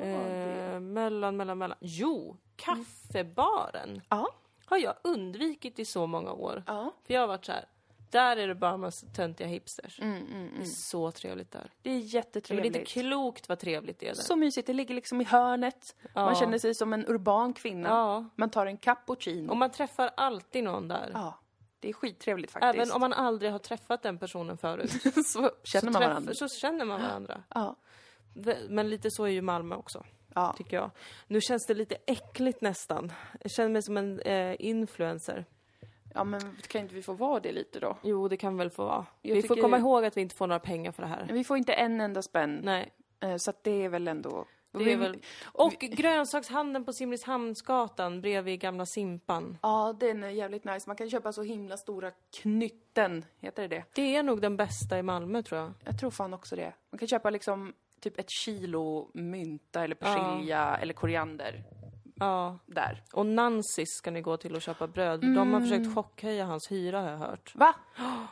Eh, mellan, mellan, mellan. Jo, kaffebaren Ja. har jag undvikit i så många år. Ja. För jag har varit så här. Där är det bara massa töntiga hipsters. Mm, mm, mm. Det är så trevligt där. Det är Men det är jättetrevligt. inte klokt vad trevligt det är där. Så mysigt, det ligger liksom i hörnet. Man Ja. känner sig som en urban kvinna. Ja. Man tar en cappuccino. Och man träffar alltid någon där. Ja, det är skittrevligt faktiskt. Även om man aldrig har träffat den personen förut. så känner man varandra. Så känner man varandra. Ja. Men lite så är ju Malmö också, Ja. tycker jag. Nu känns det lite äckligt nästan. Jag känner mig som en eh, influencer. Ja, men kan inte vi få vara det lite då? Jo, det kan väl få vara. Jag vi får komma ihåg att vi inte får några pengar för det här. Vi får inte en enda spänn. Nej, Eh, Så att det är väl ändå... det är väl... Och grönsakshandeln på Simrishamnsgatan bredvid gamla Simpan. Ja, den är jävligt nice. Man kan köpa så himla stora knytten, heter det det? Det är nog den bästa i Malmö, tror jag. Jag tror fan också det. Man kan köpa liksom typ ett kilo mynta eller persilja eller koriander Ja. där. Och Nancys ska ni gå till och köpa bröd. De har försökt chockhöja hans hyra, har jag hört. Va?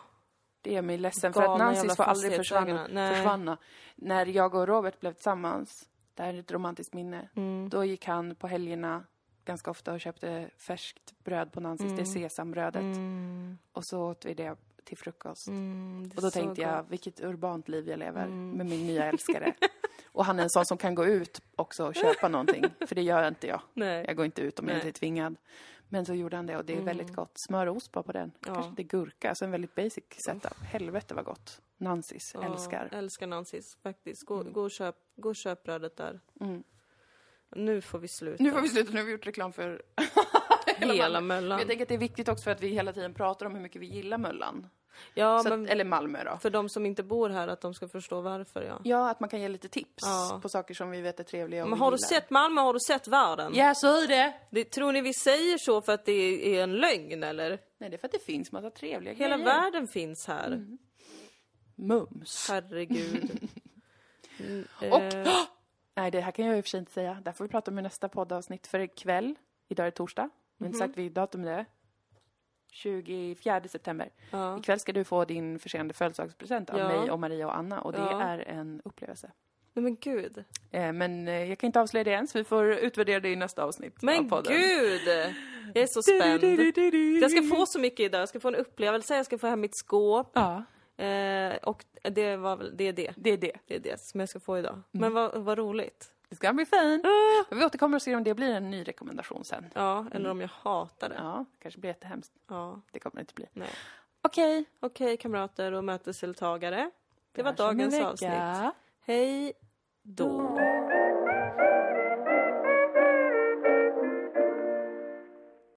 Det gör mig ledsen för att Galna Nancy's får aldrig försvanna, försvanna. När jag och Robert blev tillsammans, det här är ett romantiskt minne, Mm. då gick han på helgerna ganska ofta och köpte färskt bröd på Nancy's, det sesambrödet. Mm. Och så åt vi det till frukost. Mm, är Och då tänkte jag, gott. Mm. vilket urbant liv jag lever med min nya älskare. och han är en sån som kan gå ut också och köpa någonting, för det gör inte jag. Nej. Jag går inte ut om jag Nej. inte är tvingad. Men så gjorde han det och det är väldigt gott. Smör och ost bara på den. Ja. Kanske lite gurka, alltså en väldigt basic setup. Helvete vad gott. Nancys, Ja, älskar. Älskar Nancys, faktiskt. Gå, gå, och köp, gå och köp brödet där. Mm. Nu får vi sluta. Nu får vi sluta, nu har vi gjort reklam för Hela Malmö. Möllan. Jag tänker att det är viktigt också för att vi hela tiden pratar om hur mycket vi gillar Möllan. Ja, att, eller Malmö då. för de som inte bor här, att de ska förstå varför, ja. Ja, att man kan ge lite tips Ja. på saker som vi vet är trevliga och Men har du gillar. sett Malmö, har du sett världen? Ja, så är det! Det, tror ni vi säger så för att det är en lögn, eller? Nej, det är för att det finns massa trevliga Hela grejer. världen finns här. Mm. Mums. Herregud. Mm, Och- eh, Nej, det här kan jag i och för sig inte säga. Där får vi prata om i nästa poddavsnitt. För ikväll, idag är det torsdag, vi har inte Mhm. sagt vilket datum det är. 24 september. ja. Ikväll ska du få din försenade födelsedagspresent av Ja. mig och Maria och Anna och det Ja. är en upplevelse. Nej men gud. Eh, men eh, jag kan inte avslöja det än, så vi får utvärdera det i nästa avsnitt av Men podden. gud! Jag är så spänd. Jag ska få så mycket idag. Jag ska få en upplevelse, jag ska få hem mitt skåp. Ja, Eh, och det, var väl, det är det. det är det. Det är det som jag ska få idag. Mm. Men vad, vad roligt. Det ska bli fint. Ah. Vi återkommer och ser om det blir en ny rekommendation sen. Ja, eller om jag hatar det. Ja, kanske blir jättehemskt. Ja, Det kommer det inte bli. nej. Okej. Okej kamrater och mötesdeltagare. Det var dagens avsnitt. Hej då.